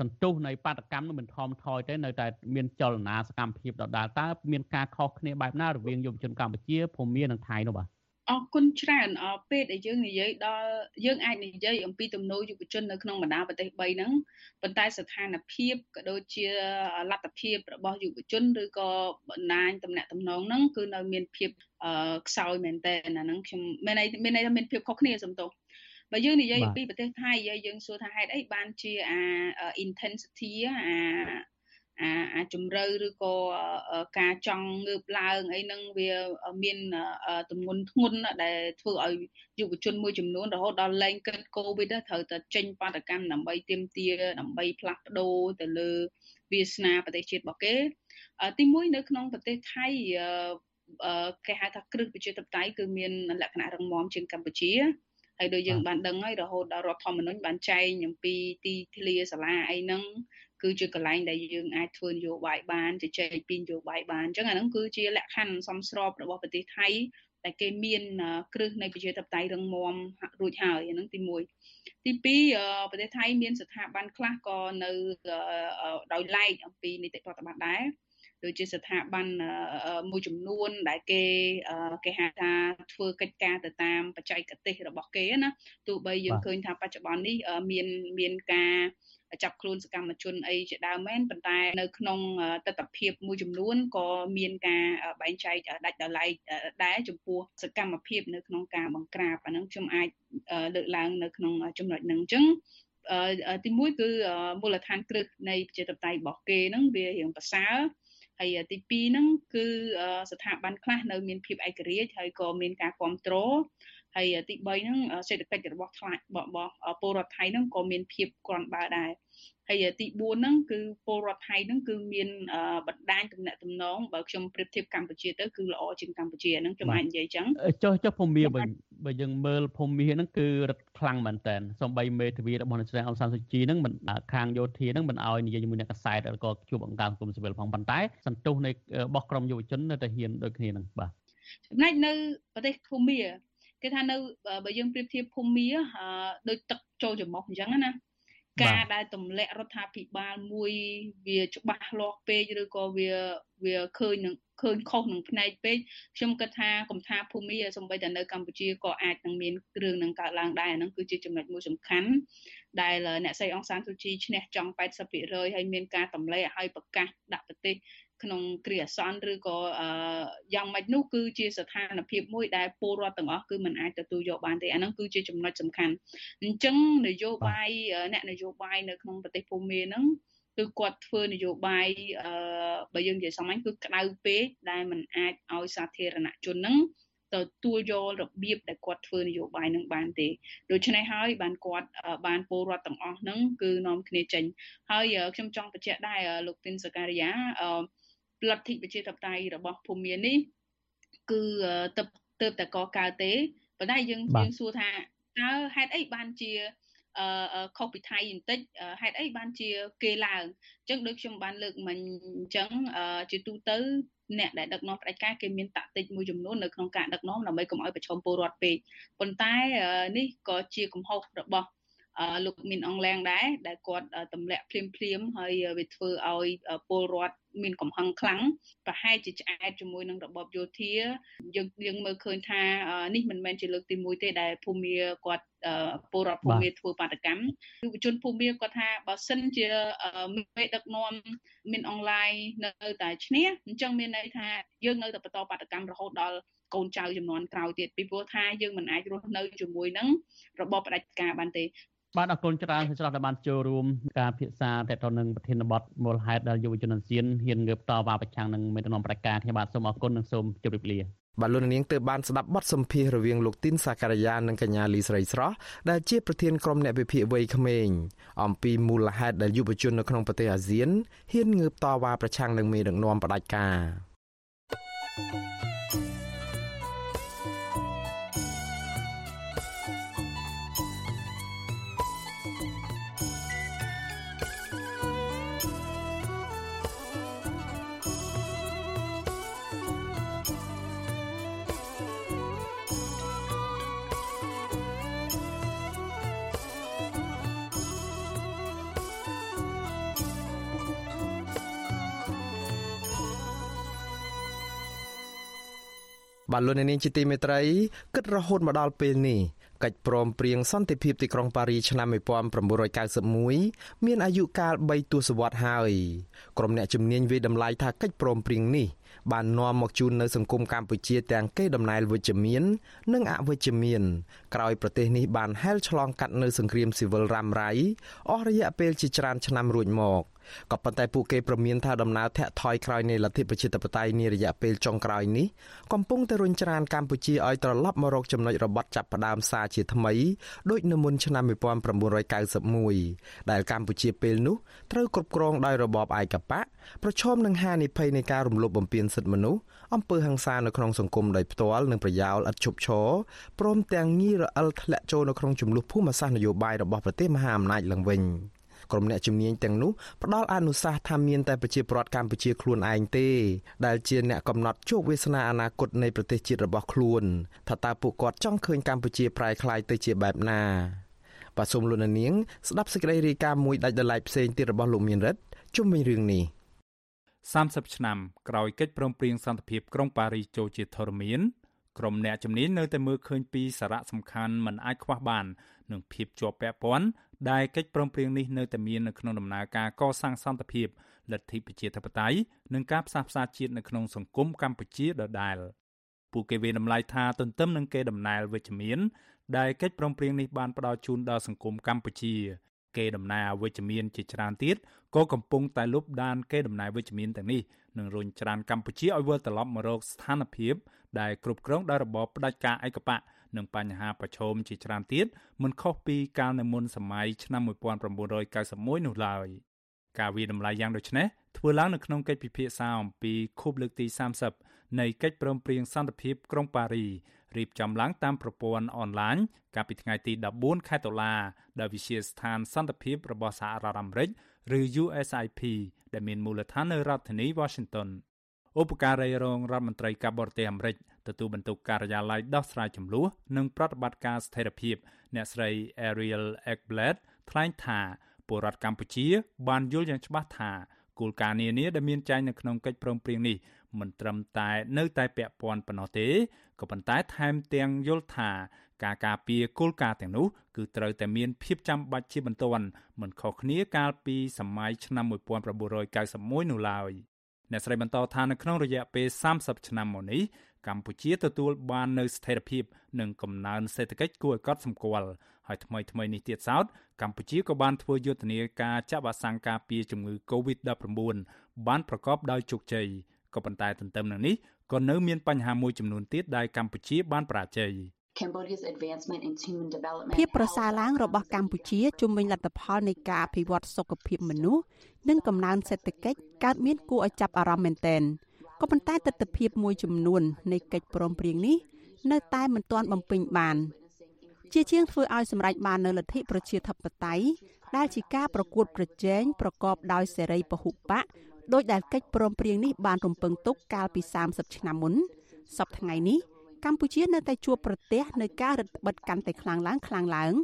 Speaker 2: សន្ទុះនៃបាតកម្មនោះមិនថមថយទេនៅតែមានចលនាសកម្មភាពដដែលតើមានការខុសគ្នាបែបណារវាងយុវជនកម្ពុជាភូមានិងថៃនោះបាទ
Speaker 17: អរគុណច្រើនអរពេលដែលយើងនិយាយដល់យើងអាចនិយាយអំពីទំនោរយុវជននៅក្នុងបណ្ដាប្រទេស3ហ្នឹងប៉ុន្តែស្ថានភាពក៏ដូចជាលទ្ធភាពរបស់យុវជនឬក៏បណ្ដាញតំណែងតំណងហ្នឹងគឺនៅមានភាពខ្សោយមែនតើអាហ្នឹងខ្ញុំមានន័យមានន័យថាមានភាពខុសគ្នាសំទោស បើយើងនិយាយអំពីប្រទេសថៃយើងសួរថាហេតុអីបានជាអា intensity អាអាអាជំរឿឬក៏ការចង់ងើបឡើងអីហ្នឹងវាមានទម្ងន់ធ្ងន់ដែលធ្វើឲ្យយុវជនមួយចំនួនរហូតដល់លែងគិតកូវីដត្រូវតែចេញបាតកម្មដើម្បីទាមទារដើម្បីផ្លាស់ប្ដូរទៅលើវាសនាប្រទេសជាតិរបស់គេទីមួយនៅក្នុងប្រទេសថៃគេហៅថាគ្រឹះប្រជាធិបតេយ្យគឺមានលក្ខណៈរឹងមាំជាងកម្ពុជា ហើយដូចយើងបានដឹងហើយរហូតដល់រដ្ឋធម្មនុញ្ញបានចែងអំពីទីធ្លាសាលាអីហ្នឹងគឺជាកន្លែងដែលយើងអាចធ្វើនយោបាយបានជជែកពីនយោបាយបានអញ្ចឹងអាហ្នឹងគឺជាលក្ខខណ្ឌសំស្របរបស់ប្រទេសថៃតែគេមានគ្រឹះនៃប្រជាធិបតេយ្យរឹងមាំរួចហើយអាហ្នឹងទី1ទី2ប្រទេសថៃមានស្ថាប័នខ្លះក៏នៅដោយឡែកអំពីនីតិប្រតិបត្តិដែរ ដូចជាស្ថាប័នមួយចំនួនដែលគេគេហៅថាធ្វើកិច្ចការទៅតាមបច្ចេកទេសរបស់គេណាទោះបីយើងឃើញថាបច្ចុប្បន្ននេះមានមានការចាប់ខ្លួនសកម្មជនអីជាដើមមែនប៉ុន្តែនៅក្នុងទស្សនវិជ្ជាមួយចំនួនក៏មានការបែងចែកដាច់ដោយឡែកដែរចំពោះសកម្មភាពនៅក្នុងការបង្ក្រាបអានឹងខ្ញុំអាចលើកឡើងនៅក្នុងចំណុចហ្នឹងអញ្ចឹងទីមួយគឺមូលដ្ឋានគ្រឹះនៃប្រជាធិបតេយ្យរបស់គេហ្នឹងវារៀងប្រសើរ ហើយទី2ហ្នឹងគឺស្ថាប័នខ្លះនៅមានភាពឯករាជ្យហើយក៏មានការគ្រប់គ្រង ហើយទី3ហ្នឹងសេដ្ឋកិច្ចរបស់ថ្លារបស់ពលរដ្ឋថៃហ្នឹងក៏មានភាពក្រាន់បើដែរហើយទី4ហ្នឹងគឺពលរដ្ឋថៃហ្នឹងគឺមានបណ្ដាញទំនាក់ទំនងបើខ្ញុំប្រៀបធៀបកម្ពុជាទៅគឺល្អជាងកម្ពុជាហ្នឹងខ្ញុំអាចនិយាយចឹង
Speaker 2: ចុះចុះភូមិវិញបើយើងមើលភូមិហ្នឹងគឺរឹតខ្លាំងមែនតើសំបីមេធាវីរបស់អ្នកស្រីអង្សានសុជីហ្នឹងមិនខាងយោធាហ្នឹងមិនអោយនិយាយជាមួយអ្នកកសែតឬក៏ជួបអង្គការសង្គមស៊ីវិលផងប៉ុន្តែសន្ទុះនៃរបស់ក្រមយុវជននៅតែហ៊ានដូចគ្នាហ្នឹងបាទ
Speaker 17: ចំណែកនៅប្រទេសភូមា គេថានៅបើយើងប្រៀបធៀបភូមាដូចទឹកចូលច្រមុះអញ្ចឹងណាការដែលទម្លាក់រដ្ឋាភិបាលមួយវាច្បាស់លាស់ពេកឬក៏វាវាឃើញនឹងឃើញខុសនឹងផ្នែកពេកខ្ញុំគិតថាកំថាភូមិសំបីតែនៅកម្ពុជាក៏អាចនឹងមានគ្រឿងនឹងកើតឡើងដែរអាហ្នឹងគឺជាចំណុចមួយសំខាន់ដែលអ្នកស្រីអង្សានស៊ូជីឈ្នះចង់80%ហើយមានការតម្លែងឲ្យប្រកាសដាក់ប្រទេស ក្នុងគ្រាអាសន្នឬក៏យ៉ាងម៉េចនោះគឺជាស្ថានភាពមួយដែលពលរដ្ឋទាំងអស់គឺមិនអាចទទួលយកបានទេអាហ្នឹងគឺជាចំណុចសំខាន់អញ្ចឹងនយោបាយអ្នកនយោបាយនៅក្នុងប្រទេសភូមាហ្នឹងគឺគាត់ធ្វើនយោបាយអឺបើយើងនិយាយសាមញ្ញគឺក្តៅពេកដែលมันអាចឲ្យសាធារណជនហ្នឹងទទួលយករបៀបដែលគាត់ធ្វើនយោបាយនឹងបានទេដូច្នេះហើយបានគាត់បានពលរដ្ឋទាំងអស់ហ្នឹងគឺនាំគ្នាចេញហើយខ្ញុំចង់បញ្ជាក់ដែរលោកទីនសការីយ៉ាអឺ លទ្ធិប្រជាធិបតេយ្យរបស់ភូមិមាននេះគឺទៅទៅតែកកើតទេប៉ុន្តែយើងយើងសួរថាតើហេតុអីបានជាអឺខុសពីថៃបន្តិចហេតុអីបានជាគេឡើងអញ្ចឹងដូចខ្ញុំបានលើកមិញអញ្ចឹងជាទូទៅអ្នកដែលដឹកនាំផ្ដាច់ការគេមានតាក់ទិចមួយចំនួននៅក្នុងការដឹកនាំដើម្បីកុំឲ្យប្រឈមពលរដ្ឋពេកប៉ុន្តែនេះក៏ជាកំហុសរបស់លោកមីនអងឡាំងដែរដែលគាត់ទម្លាក់ភ្លាមភ្លាមហើយវាធ្វើឲ្យពលរដ្ឋ មានកំហឹងខ្លាំងប្រហែលជាឆ្អែតជាមួយនឹងរបបយោធាយើងយើងមើលឃើញថានេះមិនមែនជាលើកទី1ទេដែលភូមិគាត់ពលរដ្ឋភូមិធ្វើបាតកម្មយុវជនភូមិគាត់ថាបើសិនជាមេដឹកនាំមានអនឡាញនៅតែឈ្នះអញ្ចឹងមានន័យថាយើងនៅតែបន្តបាតកម្មរហូតដល់កូនចៅចំនួនក្រោយទៀតពីព្រោះថាយើងមិនអាចរស់នៅជាមួយនឹងរបបផ្ដាច់ការបានទេ
Speaker 2: បាទអរគុណច្រើនសម្រាប់ដែលបានចូលរួមការពិភាក្សាទាក់ទងនឹងប្រធានបទមូលហេតុដែលយុវជនអាស៊ានហ៊ានងើបតវ៉ាប្រឆាំងនឹងមេដឹកនាំប្រកាសខ្ញុំបាទសូមអរគុណនិងសូមជម្រាបលា
Speaker 1: បាទលោកនាងទើបបានស្ដាប់បទសម្ភាសន៍រវាងលោកទីនសាការីយ៉ានិងកញ្ញាលីស្រីស្រស់ដែលជាប្រធានក្រុមអ្នកវិភាគវ័យក្មេងអំពីមូលហេតុដែលយុវជននៅក្នុងប្រទេសអាស៊ានហ៊ានងើបតវ៉ាប្រឆាំងនឹងមេដឹកនាំផ្ដាច់ការ បាទលោកនាងជាទីមេត្រីគិតរហូតមកដល់ពេលនេះ កិច្ចព្រមព្រៀងសន្តិភាពទីក្រុងប៉ារីឆ្នាំ1991មានអាយុកាល3ទសវត្សរ៍ហើយក្រុមអ្នកជំនាញវិតម្លៃថាកិច្ចព្រមព្រៀងនេះបាននាំមកជូននៅសង្គមកម្ពុជាទាំងកេរដំណែលវិជ្ជមាន និងអវិជ្ជមានក្រោយប្រទេសនេះបានហែលឆ្លងកាត់នៅសង្គ្រាមស៊ីវិលរ៉ាំរ៉ៃអស់រយៈពេលជាច្រើនឆ្នាំរួចមក ក៏ប៉ុន្តែពួកគេប្រមានថាដំណើរធាក់ថយក្រោយនៃលទ្ធិប្រជាធិបតេយ្យនារយៈពេលចុងក្រោយនេះកំពុងតែរុញច្រានកម្ពុជាឲ្យត្រឡប់មករកចំណុចរបត់ចាប់ផ្ដើមសារជាថ្មីដូចនៅមុនឆ្នាំ1991ដែលកម្ពុជាពេលនោះត្រូវគ្រប់គ្រងដោយរបបឯកបកប្រឈមនឹងហានិភ័យនៃការរំលោភបំពានសិទ្ធិមនុស្សអំពើហិង្សានៅក្នុងសង្គមដោយផ្ទាល់និងប្រយោលឥតឈប់ឈរព្រមទាំងងាយរអិលធ្លាក់ចូលនៅក្នុងចំនួនភូមិសាស្ត្រនយោបាយរបស់ប្រទេសមហាអំណាចឡើងវិញ។ ក្រុមអ្នកជំនាញទាំងនោះផ្ដល់អនុសាសន៍ថាមានតែប្រជាពលរដ្ឋកម្ពុជាខ្លួនឯងទេដែលជាអ្នកកំណត់ជោគវាសនាអនាគតនៃប្រទេសជាតិរបស់ខ្លួនថាតើពួកគាត់ចង់ឃើញកម្ពុជាប្រែក្លាយទៅជាបែបណាបាទសូមលោកនាងស្ដាប់សេចក្តីរាយការណ៍មួយដាច់ដライផ្សេងទៀតរបស់លោកមានរិទ្ធជុំវិញរឿងនេះ
Speaker 12: 30ឆ្នាំក្រោយកិច្ចព្រមព្រៀងសន្តិភាពក្រុងប៉ារីសចូលជាធរមានក្រុមអ្នកជំនាញនៅតែមើលឃើញពីសារៈសំខាន់មិនអាចខ្វះបាននឹងភាពជាប់ពាក់ព័ន្ធ ដែលកិច្ចព្រមព្រៀងនេះនៅតែមាននៅក្នុងដំណើរការកសាងសន្តិភាពលទ្ធិប្រជាធិបតេយ្យនិងការផ្សះផ្សាជាតិនៅក្នុងសង្គមកម្ពុជាដដែលពួកគេវាតម្លៃថាទន្ទឹមនឹងគេដំណើរវិជ្ជមាន ដែលកិច្ចព្រមព្រៀងនេះបានផ្ដល់ជូនដល់សង្គមកម្ពុជាគេដំណើរវិជ្ជមានជាច្រើនទៀតក៏កំពុងតែលុបដានគេដំណើរវិជ្ជមានទាំងនេះនឹងរុញច្រានកម្ពុជាឲ្យវិលត្រឡប់មករកស្ថានភាពដែលគ្រប់គ្រងដោយរបបផ្ដាច់ការឯកបក និងបញ្ហាប្រឈមជាច្រើនទៀតមិនខុសពីកាលនៅមុនសម័យឆ្នាំ1991នោះឡើយការវិដំឡៃយ៉ាងដូចនេះធ្វើឡើងនៅក្នុងកិច្ចពិភាក្សាអំពីខួបលើកទី30នៃកិច្ចព្រមព្រៀងសន្តិភាពក្រុងប៉ារីរៀបចំឡើងតាមប្រព័ន្ធអនឡាញកាលពីថ្ងៃទី14ខែតុលាដោយវិជាស្ថានសន្តិភាពរបស់សហរដ្ឋអាមេរិកឬ USIP ដែលមានមូលដ្ឋាននៅរដ្ឋធានី Washington ឧបការីរងរដ្ឋមន្ត្រីការបរទេសអាមេរិក ទទួលបន្ទុកការិយាល័យដោះស្រាយចំនួននិងប្រតិបត្តិការស្ថិរភាពអ្នកស្រី Ariel Ekblad ថ្លែងថាពពលរដ្ឋកម្ពុជា បានយល់យ៉ាងច្បាស់ថាគោលការណ៍នានាដែលមានចែងនៅក្នុងកិច្ចព្រមព្រៀងនេះមិនត្រឹមតែនៅតែពាក់ព័ន្ធប៉ុណ្ណោះទេក៏ប៉ុន្តែថែមទាំងយល់ថាការការពារគោលការណ៍ទាំងនោះគឺត្រូវតែមានភាពចាំបាច់ជាបន្ទាន់មិនខុសគ្នាកាលពីសម័យឆ្នាំ1991នោះឡើយអ្នកស្រីបន្តថានៅក្នុងរយៈពេល30ឆ្នាំមកនេះ កម្ពុជាទទួលបាននូវស្ថិរភាពនិងកំណើនសេដ្ឋកិច្ចគួរឲ្យកត់សម្គាល់ហើយថ្មីថ្មីនេះទៀតសោតកម្ពុជាក៏បានធ្វើយុទ្ធនាការចាក់វ៉ាក់សាំងការពារជំងឺ Covid-19 បានប្រកបដោយជោគជ័យក៏ប៉ុន្តែទន្ទឹមនឹងនេះក៏នៅមានបញ្ហាមួយចំនួនទៀតដែលកម្ពុជាបានបរាជ័យ
Speaker 18: Cambodia's advancement in human development
Speaker 19: ភាពប្រសើរឡើងរបស់កម្ពុជាជំវិញលទ្ធផលនៃការអភិវឌ្ឍសុខភាពមនុស្សនិងកំណើនសេដ្ឋកិច្ចកើតមានគួរឲ្យចាប់អារម្មណ៍មែនទែន ក៏ប៉ុន្តែទស្សនវិជ្ជាមួយចំនួននៃកិច្ចព្រមព្រៀងនេះនៅតែមិនទាន់បំពេញបានជាជាងធ្វើឲ្យសម្រេចបាននូវលទ្ធិប្រជាធិបតេយ្យដែលជាការប្រកួតប្រជែងប្រកបដោយសេរីពហុបកដោយដែលកិច្ចព្រមព្រៀងនេះបានរំពឹងទុកកាលពី30ឆ្នាំមុនសប្តាហ៍ថ្ងៃនេះកម្ពុជានៅតែជួបប្រទះនៅការរឹតបន្តឹងកាន់តែខ្លាំងឡើងខ្លាំងឡើង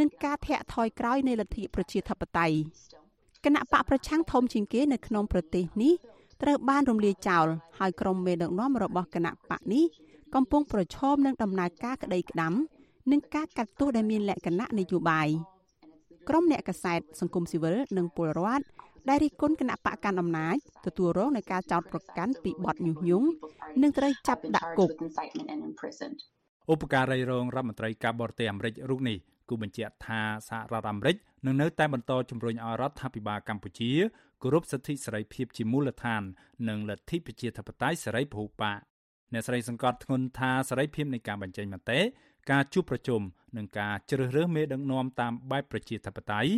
Speaker 19: និងការធាក់ថយក្រោយនៃលទ្ធិប្រជាធិបតេយ្យគណៈបកប្រឆាំងធំជាងគេនៅក្នុងប្រទេសនេះ ត្រូវបានរំលាយចោលហើយក្រុមមេដឹកនាំរបស់គណៈបកនេះកំពុងប្រឈមនឹងដំណើរការក្តីក្តាំនិងការកាត់ទោសដែលមានលក្ខណៈនយោបាយក្រុមអ្នកកសែតសង្គមស៊ីវិលនិងពលរដ្ឋដែលរិះគន់គណៈបកកាន់អំណាចទទួលរងនឹងការចោទប្រកាន់ពីបទញុះញង់និងត្រូវចាប់ដាក់គុក
Speaker 12: ឧបការីរងរដ្ឋមន្ត្រីការបរទេសអាមេរិករូបនេះគូបញ្ជាក់ថាសហរដ្ឋអាមេរិកនឹងនៅតែបន្តជំរុញឲ្យរដ្ឋាភិបាលកម្ពុជា គោរពសិទ្ធិសេរីភាពជាមូលដ្ឋាន និងលទ្ធិប្រជាធិបតេយ្យសេរីពហុបកអ្នកស្រីសង្កត់ធ្ងន់ថាសេរីភាពនៃការបញ្ចេញមតិការជួបប្រជុំនិងការជ្រើសរើសមេដឹកនាំតាមបែបប្រជាធិបតេយ្យ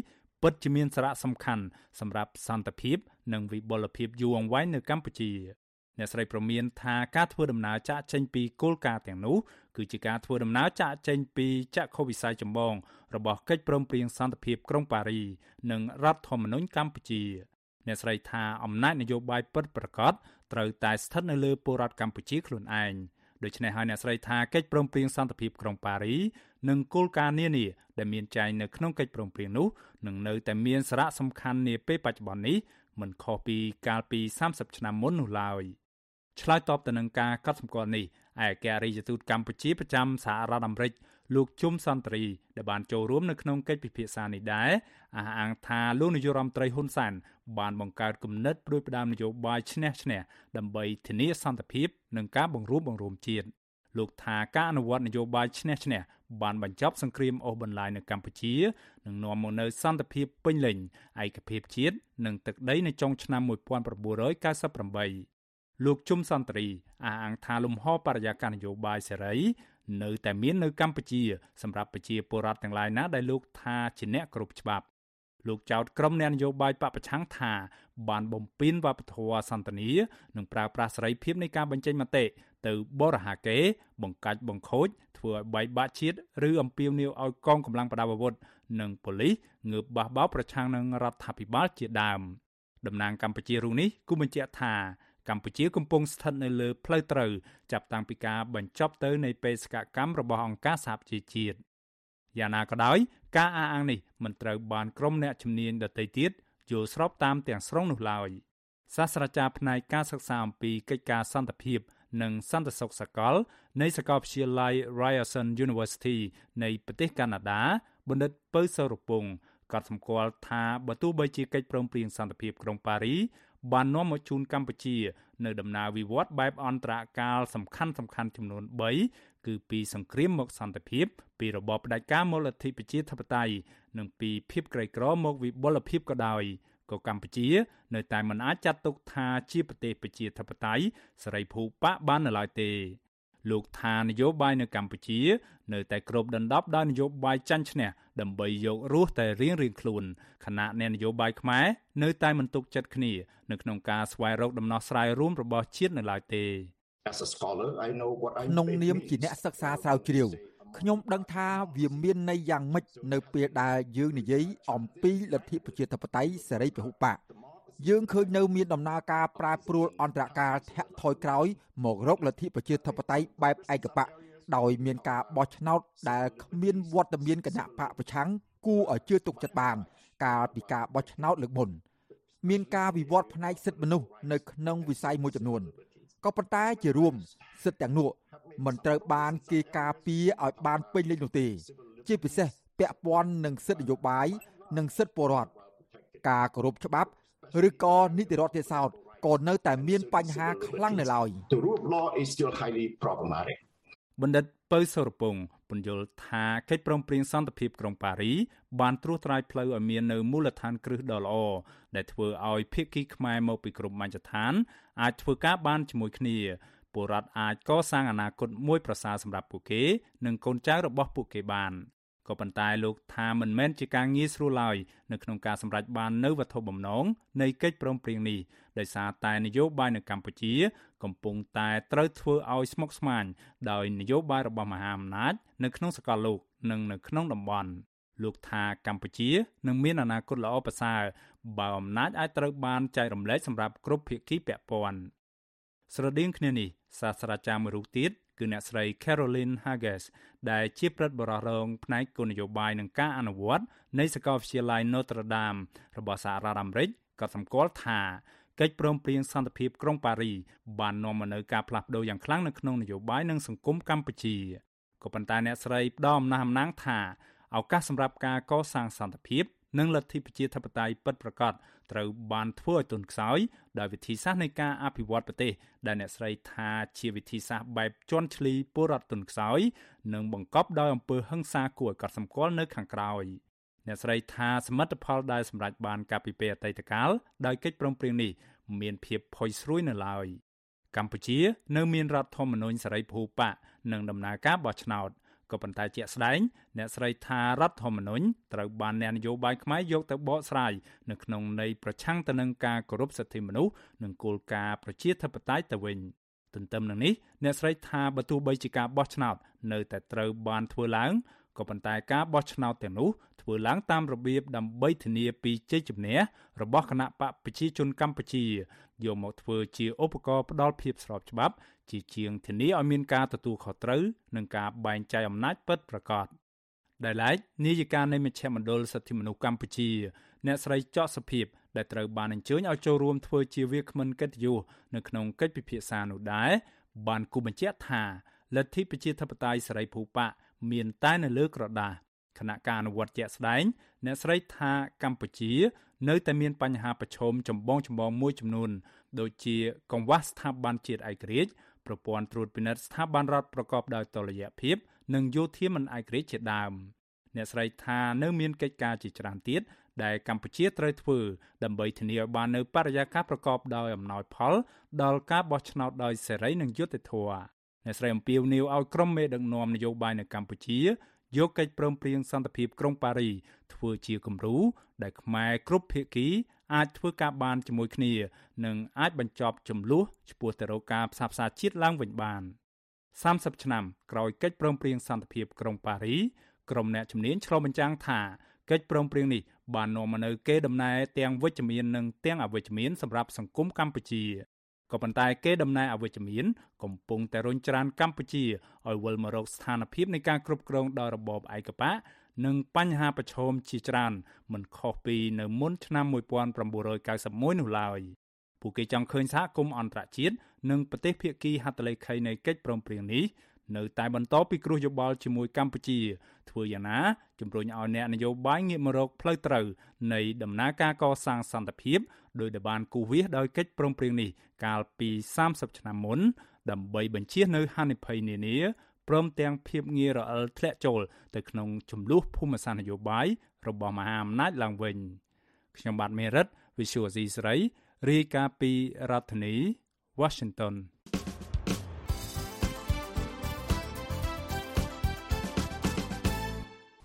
Speaker 12: ពិតជាមានសារៈសំខាន់សម្រាប់សន្តិភាព និងវិបុលភាពយូរអង្វែងនៅកម្ពុជាអ្នកស្រីប្រមានថាការធ្វើដំណើរចាកចេញពីគោលការណ៍ទាំងនោះគឺជាការធ្វើដំណើរចាកចេញពីចក្ខុវិស័យចម្បងរបស់កិច្ចព្រមព្រៀងសន្តិភាពក្រុងប៉ារី និងរដ្ឋធម្មនុញ្ញកម្ពុជា អ្នកស្រីថាអំណាចនយោបាយពិតប្រាកដត្រូវតែស្ថិតនៅលើពលរដ្ឋកម្ពុជាខ្លួនឯងដូច្នេះហើយអ្នកស្រីថាកិច្ចព្រមព្រៀងសន្តិភាពក្រុងប៉ារីនិងគោលការណ៍នានាដែលមានចែងនៅក្នុងកិច្ចព្រមព្រៀងនោះនឹងនៅតែមានសារៈសំខាន់នាពេលបច្ចុប្បន្ននេះមិនខុសពីកាលពី30ឆ្នាំមុននោះឡើយឆ្លើយតបទៅនឹងការកត់សម្គាល់នេះឯកអគ្គរដ្ឋទូតកម្ពុជាប្រចាំសហរដ្ឋអាមេរិក លោកជុំសន្តិរីដែលបានចូលរួមនៅក្នុងកិច្ចពិភាក្សានេះដែរអះអាងថាលោកនាយករដ្ឋមន្ត្រីហ៊ុនសែនបានបង្កើតគំនិតព្រួយផ្ដើមនយោបាយឈ្នះឈ្នះដើម្បីធានាសន្តិភាពនិងការបង្រួបបង្រួមជាតិលោកថាការអនុវត្តនយោបាយឈ្នះឈ្នះបានបញ្ចប់សង្គ្រាមអូសបន្លាយនៅកម្ពុជានិងនាំមកនូវសន្តិភាពពេញលេញឯកភាពជាតិនិងទឹកដីនៅចុងឆ្នាំ1998លោកជុំសន្តិរីអះអាងថាលំហបរិយាកាសនយោបាយសេរី នៅតែមាននៅកម្ពុជាសម្រាប់ប្រជាពលរដ្ឋទាំងឡាយណាដែលលោកថាជាអ្នកគ្រប់ច្បាប់លោកចោទក្រុមអ្នកនយោបាយបពប្រឆាំងថាបានបំពេញវប្បធម៌សន្តានានិងប្រើប្រាស់សេរីភាពនៃការបញ្ចេញមតិទៅបរិហាកេ បង្កាច់បង្ខូចធ្វើឲ្យបែកបាក់ជាតិឬអំពាវនាវឲ្យកងកម្លាំងប្រដាប់អាវុធនិងប៉ូលីសងើបបះបោប្រឆាំងនឹងរដ្ឋាភិបាលជាដើមតំណាងកម្ពុជារូបនេះគូបញ្ជាក់ថា កម្ពុជាកំពុងស្ថិតនៅលើផ្លូវត្រូវចាប់តាំងពីការបញ្ចប់ទៅនៃបេសកកម្មរបស់អង្គការសហប្រជាជាតិយ៉ាងណាក៏ដោយការអះអាងនេះមិនត្រូវបានក្រុមអ្នកជំនាញដទៃទៀតយល់ស្របតាមទាំងស្រុងនោះឡើយសាស្ត្រាចារ្យផ្នែកការសិក្សាអំពីកិច្ចការសន្តិភាពនិងសន្តិសុខសកលនៃសាកលវិទ្យាល័យ Ryerson University នៃប្រទេសកាណាដាបណ្ឌិតពៅសរពងក៏សម្គាល់ថាបើទោះបីជាកិច្ចព្រមព្រៀងសន្តិភាពក្រុងប៉ារី បាននាំមកជូនកម្ពុជា នៅដំណើរវិវត្តបែបអន្តរកាលសំខាន់សំខាន់ចំនួន3គឺពីសង្គ្រាមមកសន្តិភាព ពីរបបផ្ដាច់ការមកលទ្ធិប្រជាធិបតេយ្យនិងពីភាពក្រីក្រមកវិបុលភាពក៏ដោយក៏កម្ពុជា នៅតែមិនអាចចាត់ទុកថាជាប្រទេសប្រជាធិបតេយ្យសេរីភូប៉ាបាននៅឡើយទេ លោកថានយោបាយនៅកម្ពុជា នៅតែគ្របដណ្ដប់ដោយនយោបាយចាញ់ឈ្នះដើម្បីយករស់តែរៀងរៀងខ្លួនខណៈអ្នកនយោបាយខ្មែរនៅតែមិនទុកចិត្តគ្នានៅក្នុងការស្វែងរកដំណោះស្រាយរួមរបស់ជាតិនៅឡើយទេ
Speaker 20: ក្នុងនាមជាអ្នកសិក្សាស្រាវជ្រាវខ្ញុំដឹងថាវាមានន័យយ៉ាងម៉េចនៅពេលដែលយើងនិយាយអំពីលទ្ធិប្រជាធិបតេយ្យសេរីពហុបក យើងឃើញនៅមានដំណើរការប្រែប្រួលអន្តរកាលធាក់ថយក្រោយ មករកលទ្ធិប្រជាធិបតេយ្យបែបឯកបកដោយមានការបោះឆ្នោតដែលគ្មានវត្តមានគណៈបកប្រឆាំងគួរឲ្យជឿទុកចិត្តបាន កាលពីការបោះឆ្នោតលើកមុនមានការវិវត្តផ្នែកសិទ្ធិមនុស្សនៅក្នុងវិស័យមួយចំនួនក៏ប៉ុន្តែជារួមសិទ្ធិទាំងនោះមិនត្រូវបានគេការពារឲ្យបានពេញលេញនោះទេ ជាពិសេសពាក់ព័ន្ធនឹងសិទ្ធិនយោបាយនិងសិទ្ធិពលរដ្ឋការគោរពច្បាប់ ឬក៏នីតិរដ្ឋទេសោតក៏នៅតែមានបញ្ហាខ្លាំងនៅឡើយ
Speaker 21: The rule of law is still highly problematic
Speaker 12: បណ្ឌិតពៅសុរពងពន្យល់ថាកិច្ចព្រមព្រៀងសន្តិភាពក្រុងប៉ារីបានត្រួសត្រាយផ្លូវឲ្យមាននៅមូលដ្ឋានគ្រឹះដ៏ល្អដែលធ្វើឲ្យភាគីខ្មែរមកពីគ្រប់មជ្ឈដ្ឋាន អាចធ្វើការបានជាមួយគ្នាពលរដ្ឋអាចកសាងអនាគតមួយប្រសើរសម្រាប់ពួកគេ និងកូនចៅរបស់ពួកគេបាន ក៏ប៉ុន្តែលោកថាមិនមែនជាការងាយស្រួលឡើយនៅក្នុងការសម្រេចបាននូវវត្ថុបំណងនៃកិច្ចព្រមព្រៀងនេះដោយសារតែនយោបាយនៅកម្ពុជា កំពុងតែត្រូវធ្វើឲ្យស្មុគស្មាញដោយនយោបាយរបស់មហាអំណាចនៅក្នុងសកលលោក និងនៅក្នុងតំបន់លោកថាកម្ពុជានឹងមានអនាគតល្អប្រសើរបើអំណាចអាចត្រូវបានចែករំលែកសម្រាប់គ្រប់ភាគីពាក់ព័ន្ធស្រដៀងគ្នានេះសាស្ត្រាចារ្យមួយរូបទៀត គឺអ្នកស្រី Caroline Hages ដែលជាប្រិទ្ធបរិះរងផ្នែកគោលនយោបាយនិងការអនុវត្តនៃសាកលវិទ្យាល័យ Notre Dame របស់សហរដ្ឋអាមេរិកក៏សម្គាល់ថាកិច្ចព្រមព្រៀងសន្តិភាពក្រុងប៉ារីបាននាំមកនូវការផ្លាស់ប្ដូរយ៉ាងខ្លាំងនៅក្នុងនយោបាយនិងសង្គមកម្ពុជាក៏ប៉ុន្តែអ្នកស្រីផ្ដល់អំណះអំណាងថាឱកាសសម្រាប់ការកសាងសន្តិភាព និងលទ្ធិប្រជាធិបតេយ្យពិតប្រាកដត្រូវបានធ្វើឲ្យទន់ខ្សោយដោយវិធីសាស្ត្រនៃការអភិវឌ្ឍប្រទេសដែលអ្នកស្រីថាជាវិធីសាស្ត្របែបជន់ឈ្លីពលរដ្ឋទន់ខ្សោយនិងបង្កប់ដោយអំពើហិង្សាគួរឲ្យកត់សម្គាល់នៅខាងក្រោយអ្នកស្រីថាសមិទ្ធផលដែលសម្រេចបានកាលពីពេលអតីតកាលដោយកិច្ចព្រមព្រៀងនេះមានភាពផុយស្រួយនៅឡើយកម្ពុជានៅមានរដ្ឋធម្មនុញ្ញសេរីភូប៉ានិងដំណើរការបោះឆ្នោត ក៏ប៉ុន្តែជាក់ស្ដែងអ្នកស្រីថារដ្ឋធម្មនុញ្ញត្រូវបានអ្នកនយោបាយខ្មែរយកទៅបកស្រាយនៅក្នុងន័យប្រឆាំងទៅនឹងការគោរពសិទ្ធិមនុស្សនិងគោលការណ៍ប្រជាធិបតេយ្យទៅវិញទន្ទឹមនឹងនេះអ្នកស្រីថាបើទោះបីជាការបោះឆ្នោតនៅតែត្រូវបានធ្វើឡើង ក៏ប៉ុន្តែការបោះឆ្នោតទាំងនោះធ្វើឡើងតាមរបៀបដើម្បីធានាពីជ័យជំនះរបស់គណៈបកប្រជាជនកម្ពុជាយកមកធ្វើជាឧបករណ៍ផ្ដល់ភាពស្របច្បាប់ ជាជាងធានាឲ្យមានការទទួលខុសត្រូវនិងការបែងចែកអំណាចពិតប្រាកដដែលឡែកនាយិកានៃមជ្ឈមណ្ឌលសិទ្ធិមនុស្សកម្ពុជា អ្នកស្រីចော့សុភាពដែលត្រូវបានអញ្ជើញឲ្យចូលរួមធ្វើជាវាគ្មិនកិត្តិយសនៅក្នុងកិច្ចពិភាក្សានោះដែរបានគូបញ្ជាក់ថាលទ្ធិប្រជាធិបតេយ្យសេរីភូប៉ា មានតែនៅលើក្រដាសគណៈការអនុវត្តជាក់ស្ដែងអ្នកស្រីថាកម្ពុជា នៅតែមានបញ្ហាប្រឈមចម្បងចម្បងមួយចំនួន ដូចជាកង្វះស្ថាប័នជាតិឯករាជ្យប្រព័ន្ធត្រួតពិនិត្យស្ថាប័នរដ្ឋប្រកបដោយតុល្យភាព និងយោធាមិនឯករាជ្យជាដើមអ្នកស្រីថានៅមានកិច្ចការជាច្រើនទៀតដែលកម្ពុជាត្រូវធ្វើដើម្បីធានាឲ្យបាននូវបរិយាកាសប្រកបដោយអំណោយផលដល់ការបោះឆ្នោតដោយសេរីនិងយុត្តិធម៌ អ្នកស្រីអំពាវនាវឲ្យក្រុមមេដឹកនាំនយោបាយនៅកម្ពុជាយកកិច្ចព្រមព្រៀងសន្តិភាពក្រុងប៉ារីធ្វើជាគំរូដែលខ្មែរគ្រប់ភាគីអាចធ្វើការបានជាមួយគ្នានិងអាចបញ្ចប់ចំនួនឆ្ពោះទៅរកការផ្សះផ្សាជាតិឡើងវិញបាន30ឆ្នាំក្រោយកិច្ចព្រមព្រៀងសន្តិភាពក្រុងប៉ារីក្រុមអ្នកជំនាញឆ្លុះបញ្ចាំងថាកិច្ចព្រមព្រៀងនេះបាននាំមកនូវកេរដំណែលទាំងវិជ្ជមាននិងទាំងអវិជ្ជមានសម្រាប់សង្គមកម្ពុជា ក៏ប៉ុន្តែគេដំណើរអវិជ្ជមានកំពុងតែរុញច្រានកម្ពុជាឲ្យវិលមករកស្ថានភាពនៃការគ្រប់គ្រងដោយរបបឯកបកនិងបញ្ហាប្រឈមជាច្រើនមិនខុសពីនៅមុនឆ្នាំ1991នោះឡើយពួកគេចង់ឃើញសហគមន៍អន្តរជាតិនិងប្រទេសភាគីហត្ថលេខីនៃកិច្ចព្រមព្រៀងនេះនៅតែបន្តពិគ្រោះយោបល់ជាមួយកម្ពុជា ធ្វើយ៉ាងណាជំរុញឲ្យអ្នកនយោបាយងាកមករកផ្លូវត្រូវនៃដំណើរការកសាងសន្តិភាព ដោយដែលបានគូសវាសដោយកិច្ចព្រមព្រៀងនេះកាលពី30ឆ្នាំមុន ដើម្បីបញ្ជៀសនៅហានិភ័យនានាព្រមទាំងភាពងាយរអិលធ្លាក់ចូលទៅក្នុងចំនួនភូមិសាស្ត្រនយោបាយរបស់មហាអំណាចឡើងវិញខ្ញុំបាទមេរិត Visual C ស្រីរាយការណ៍ពីរដ្ឋធានី Washington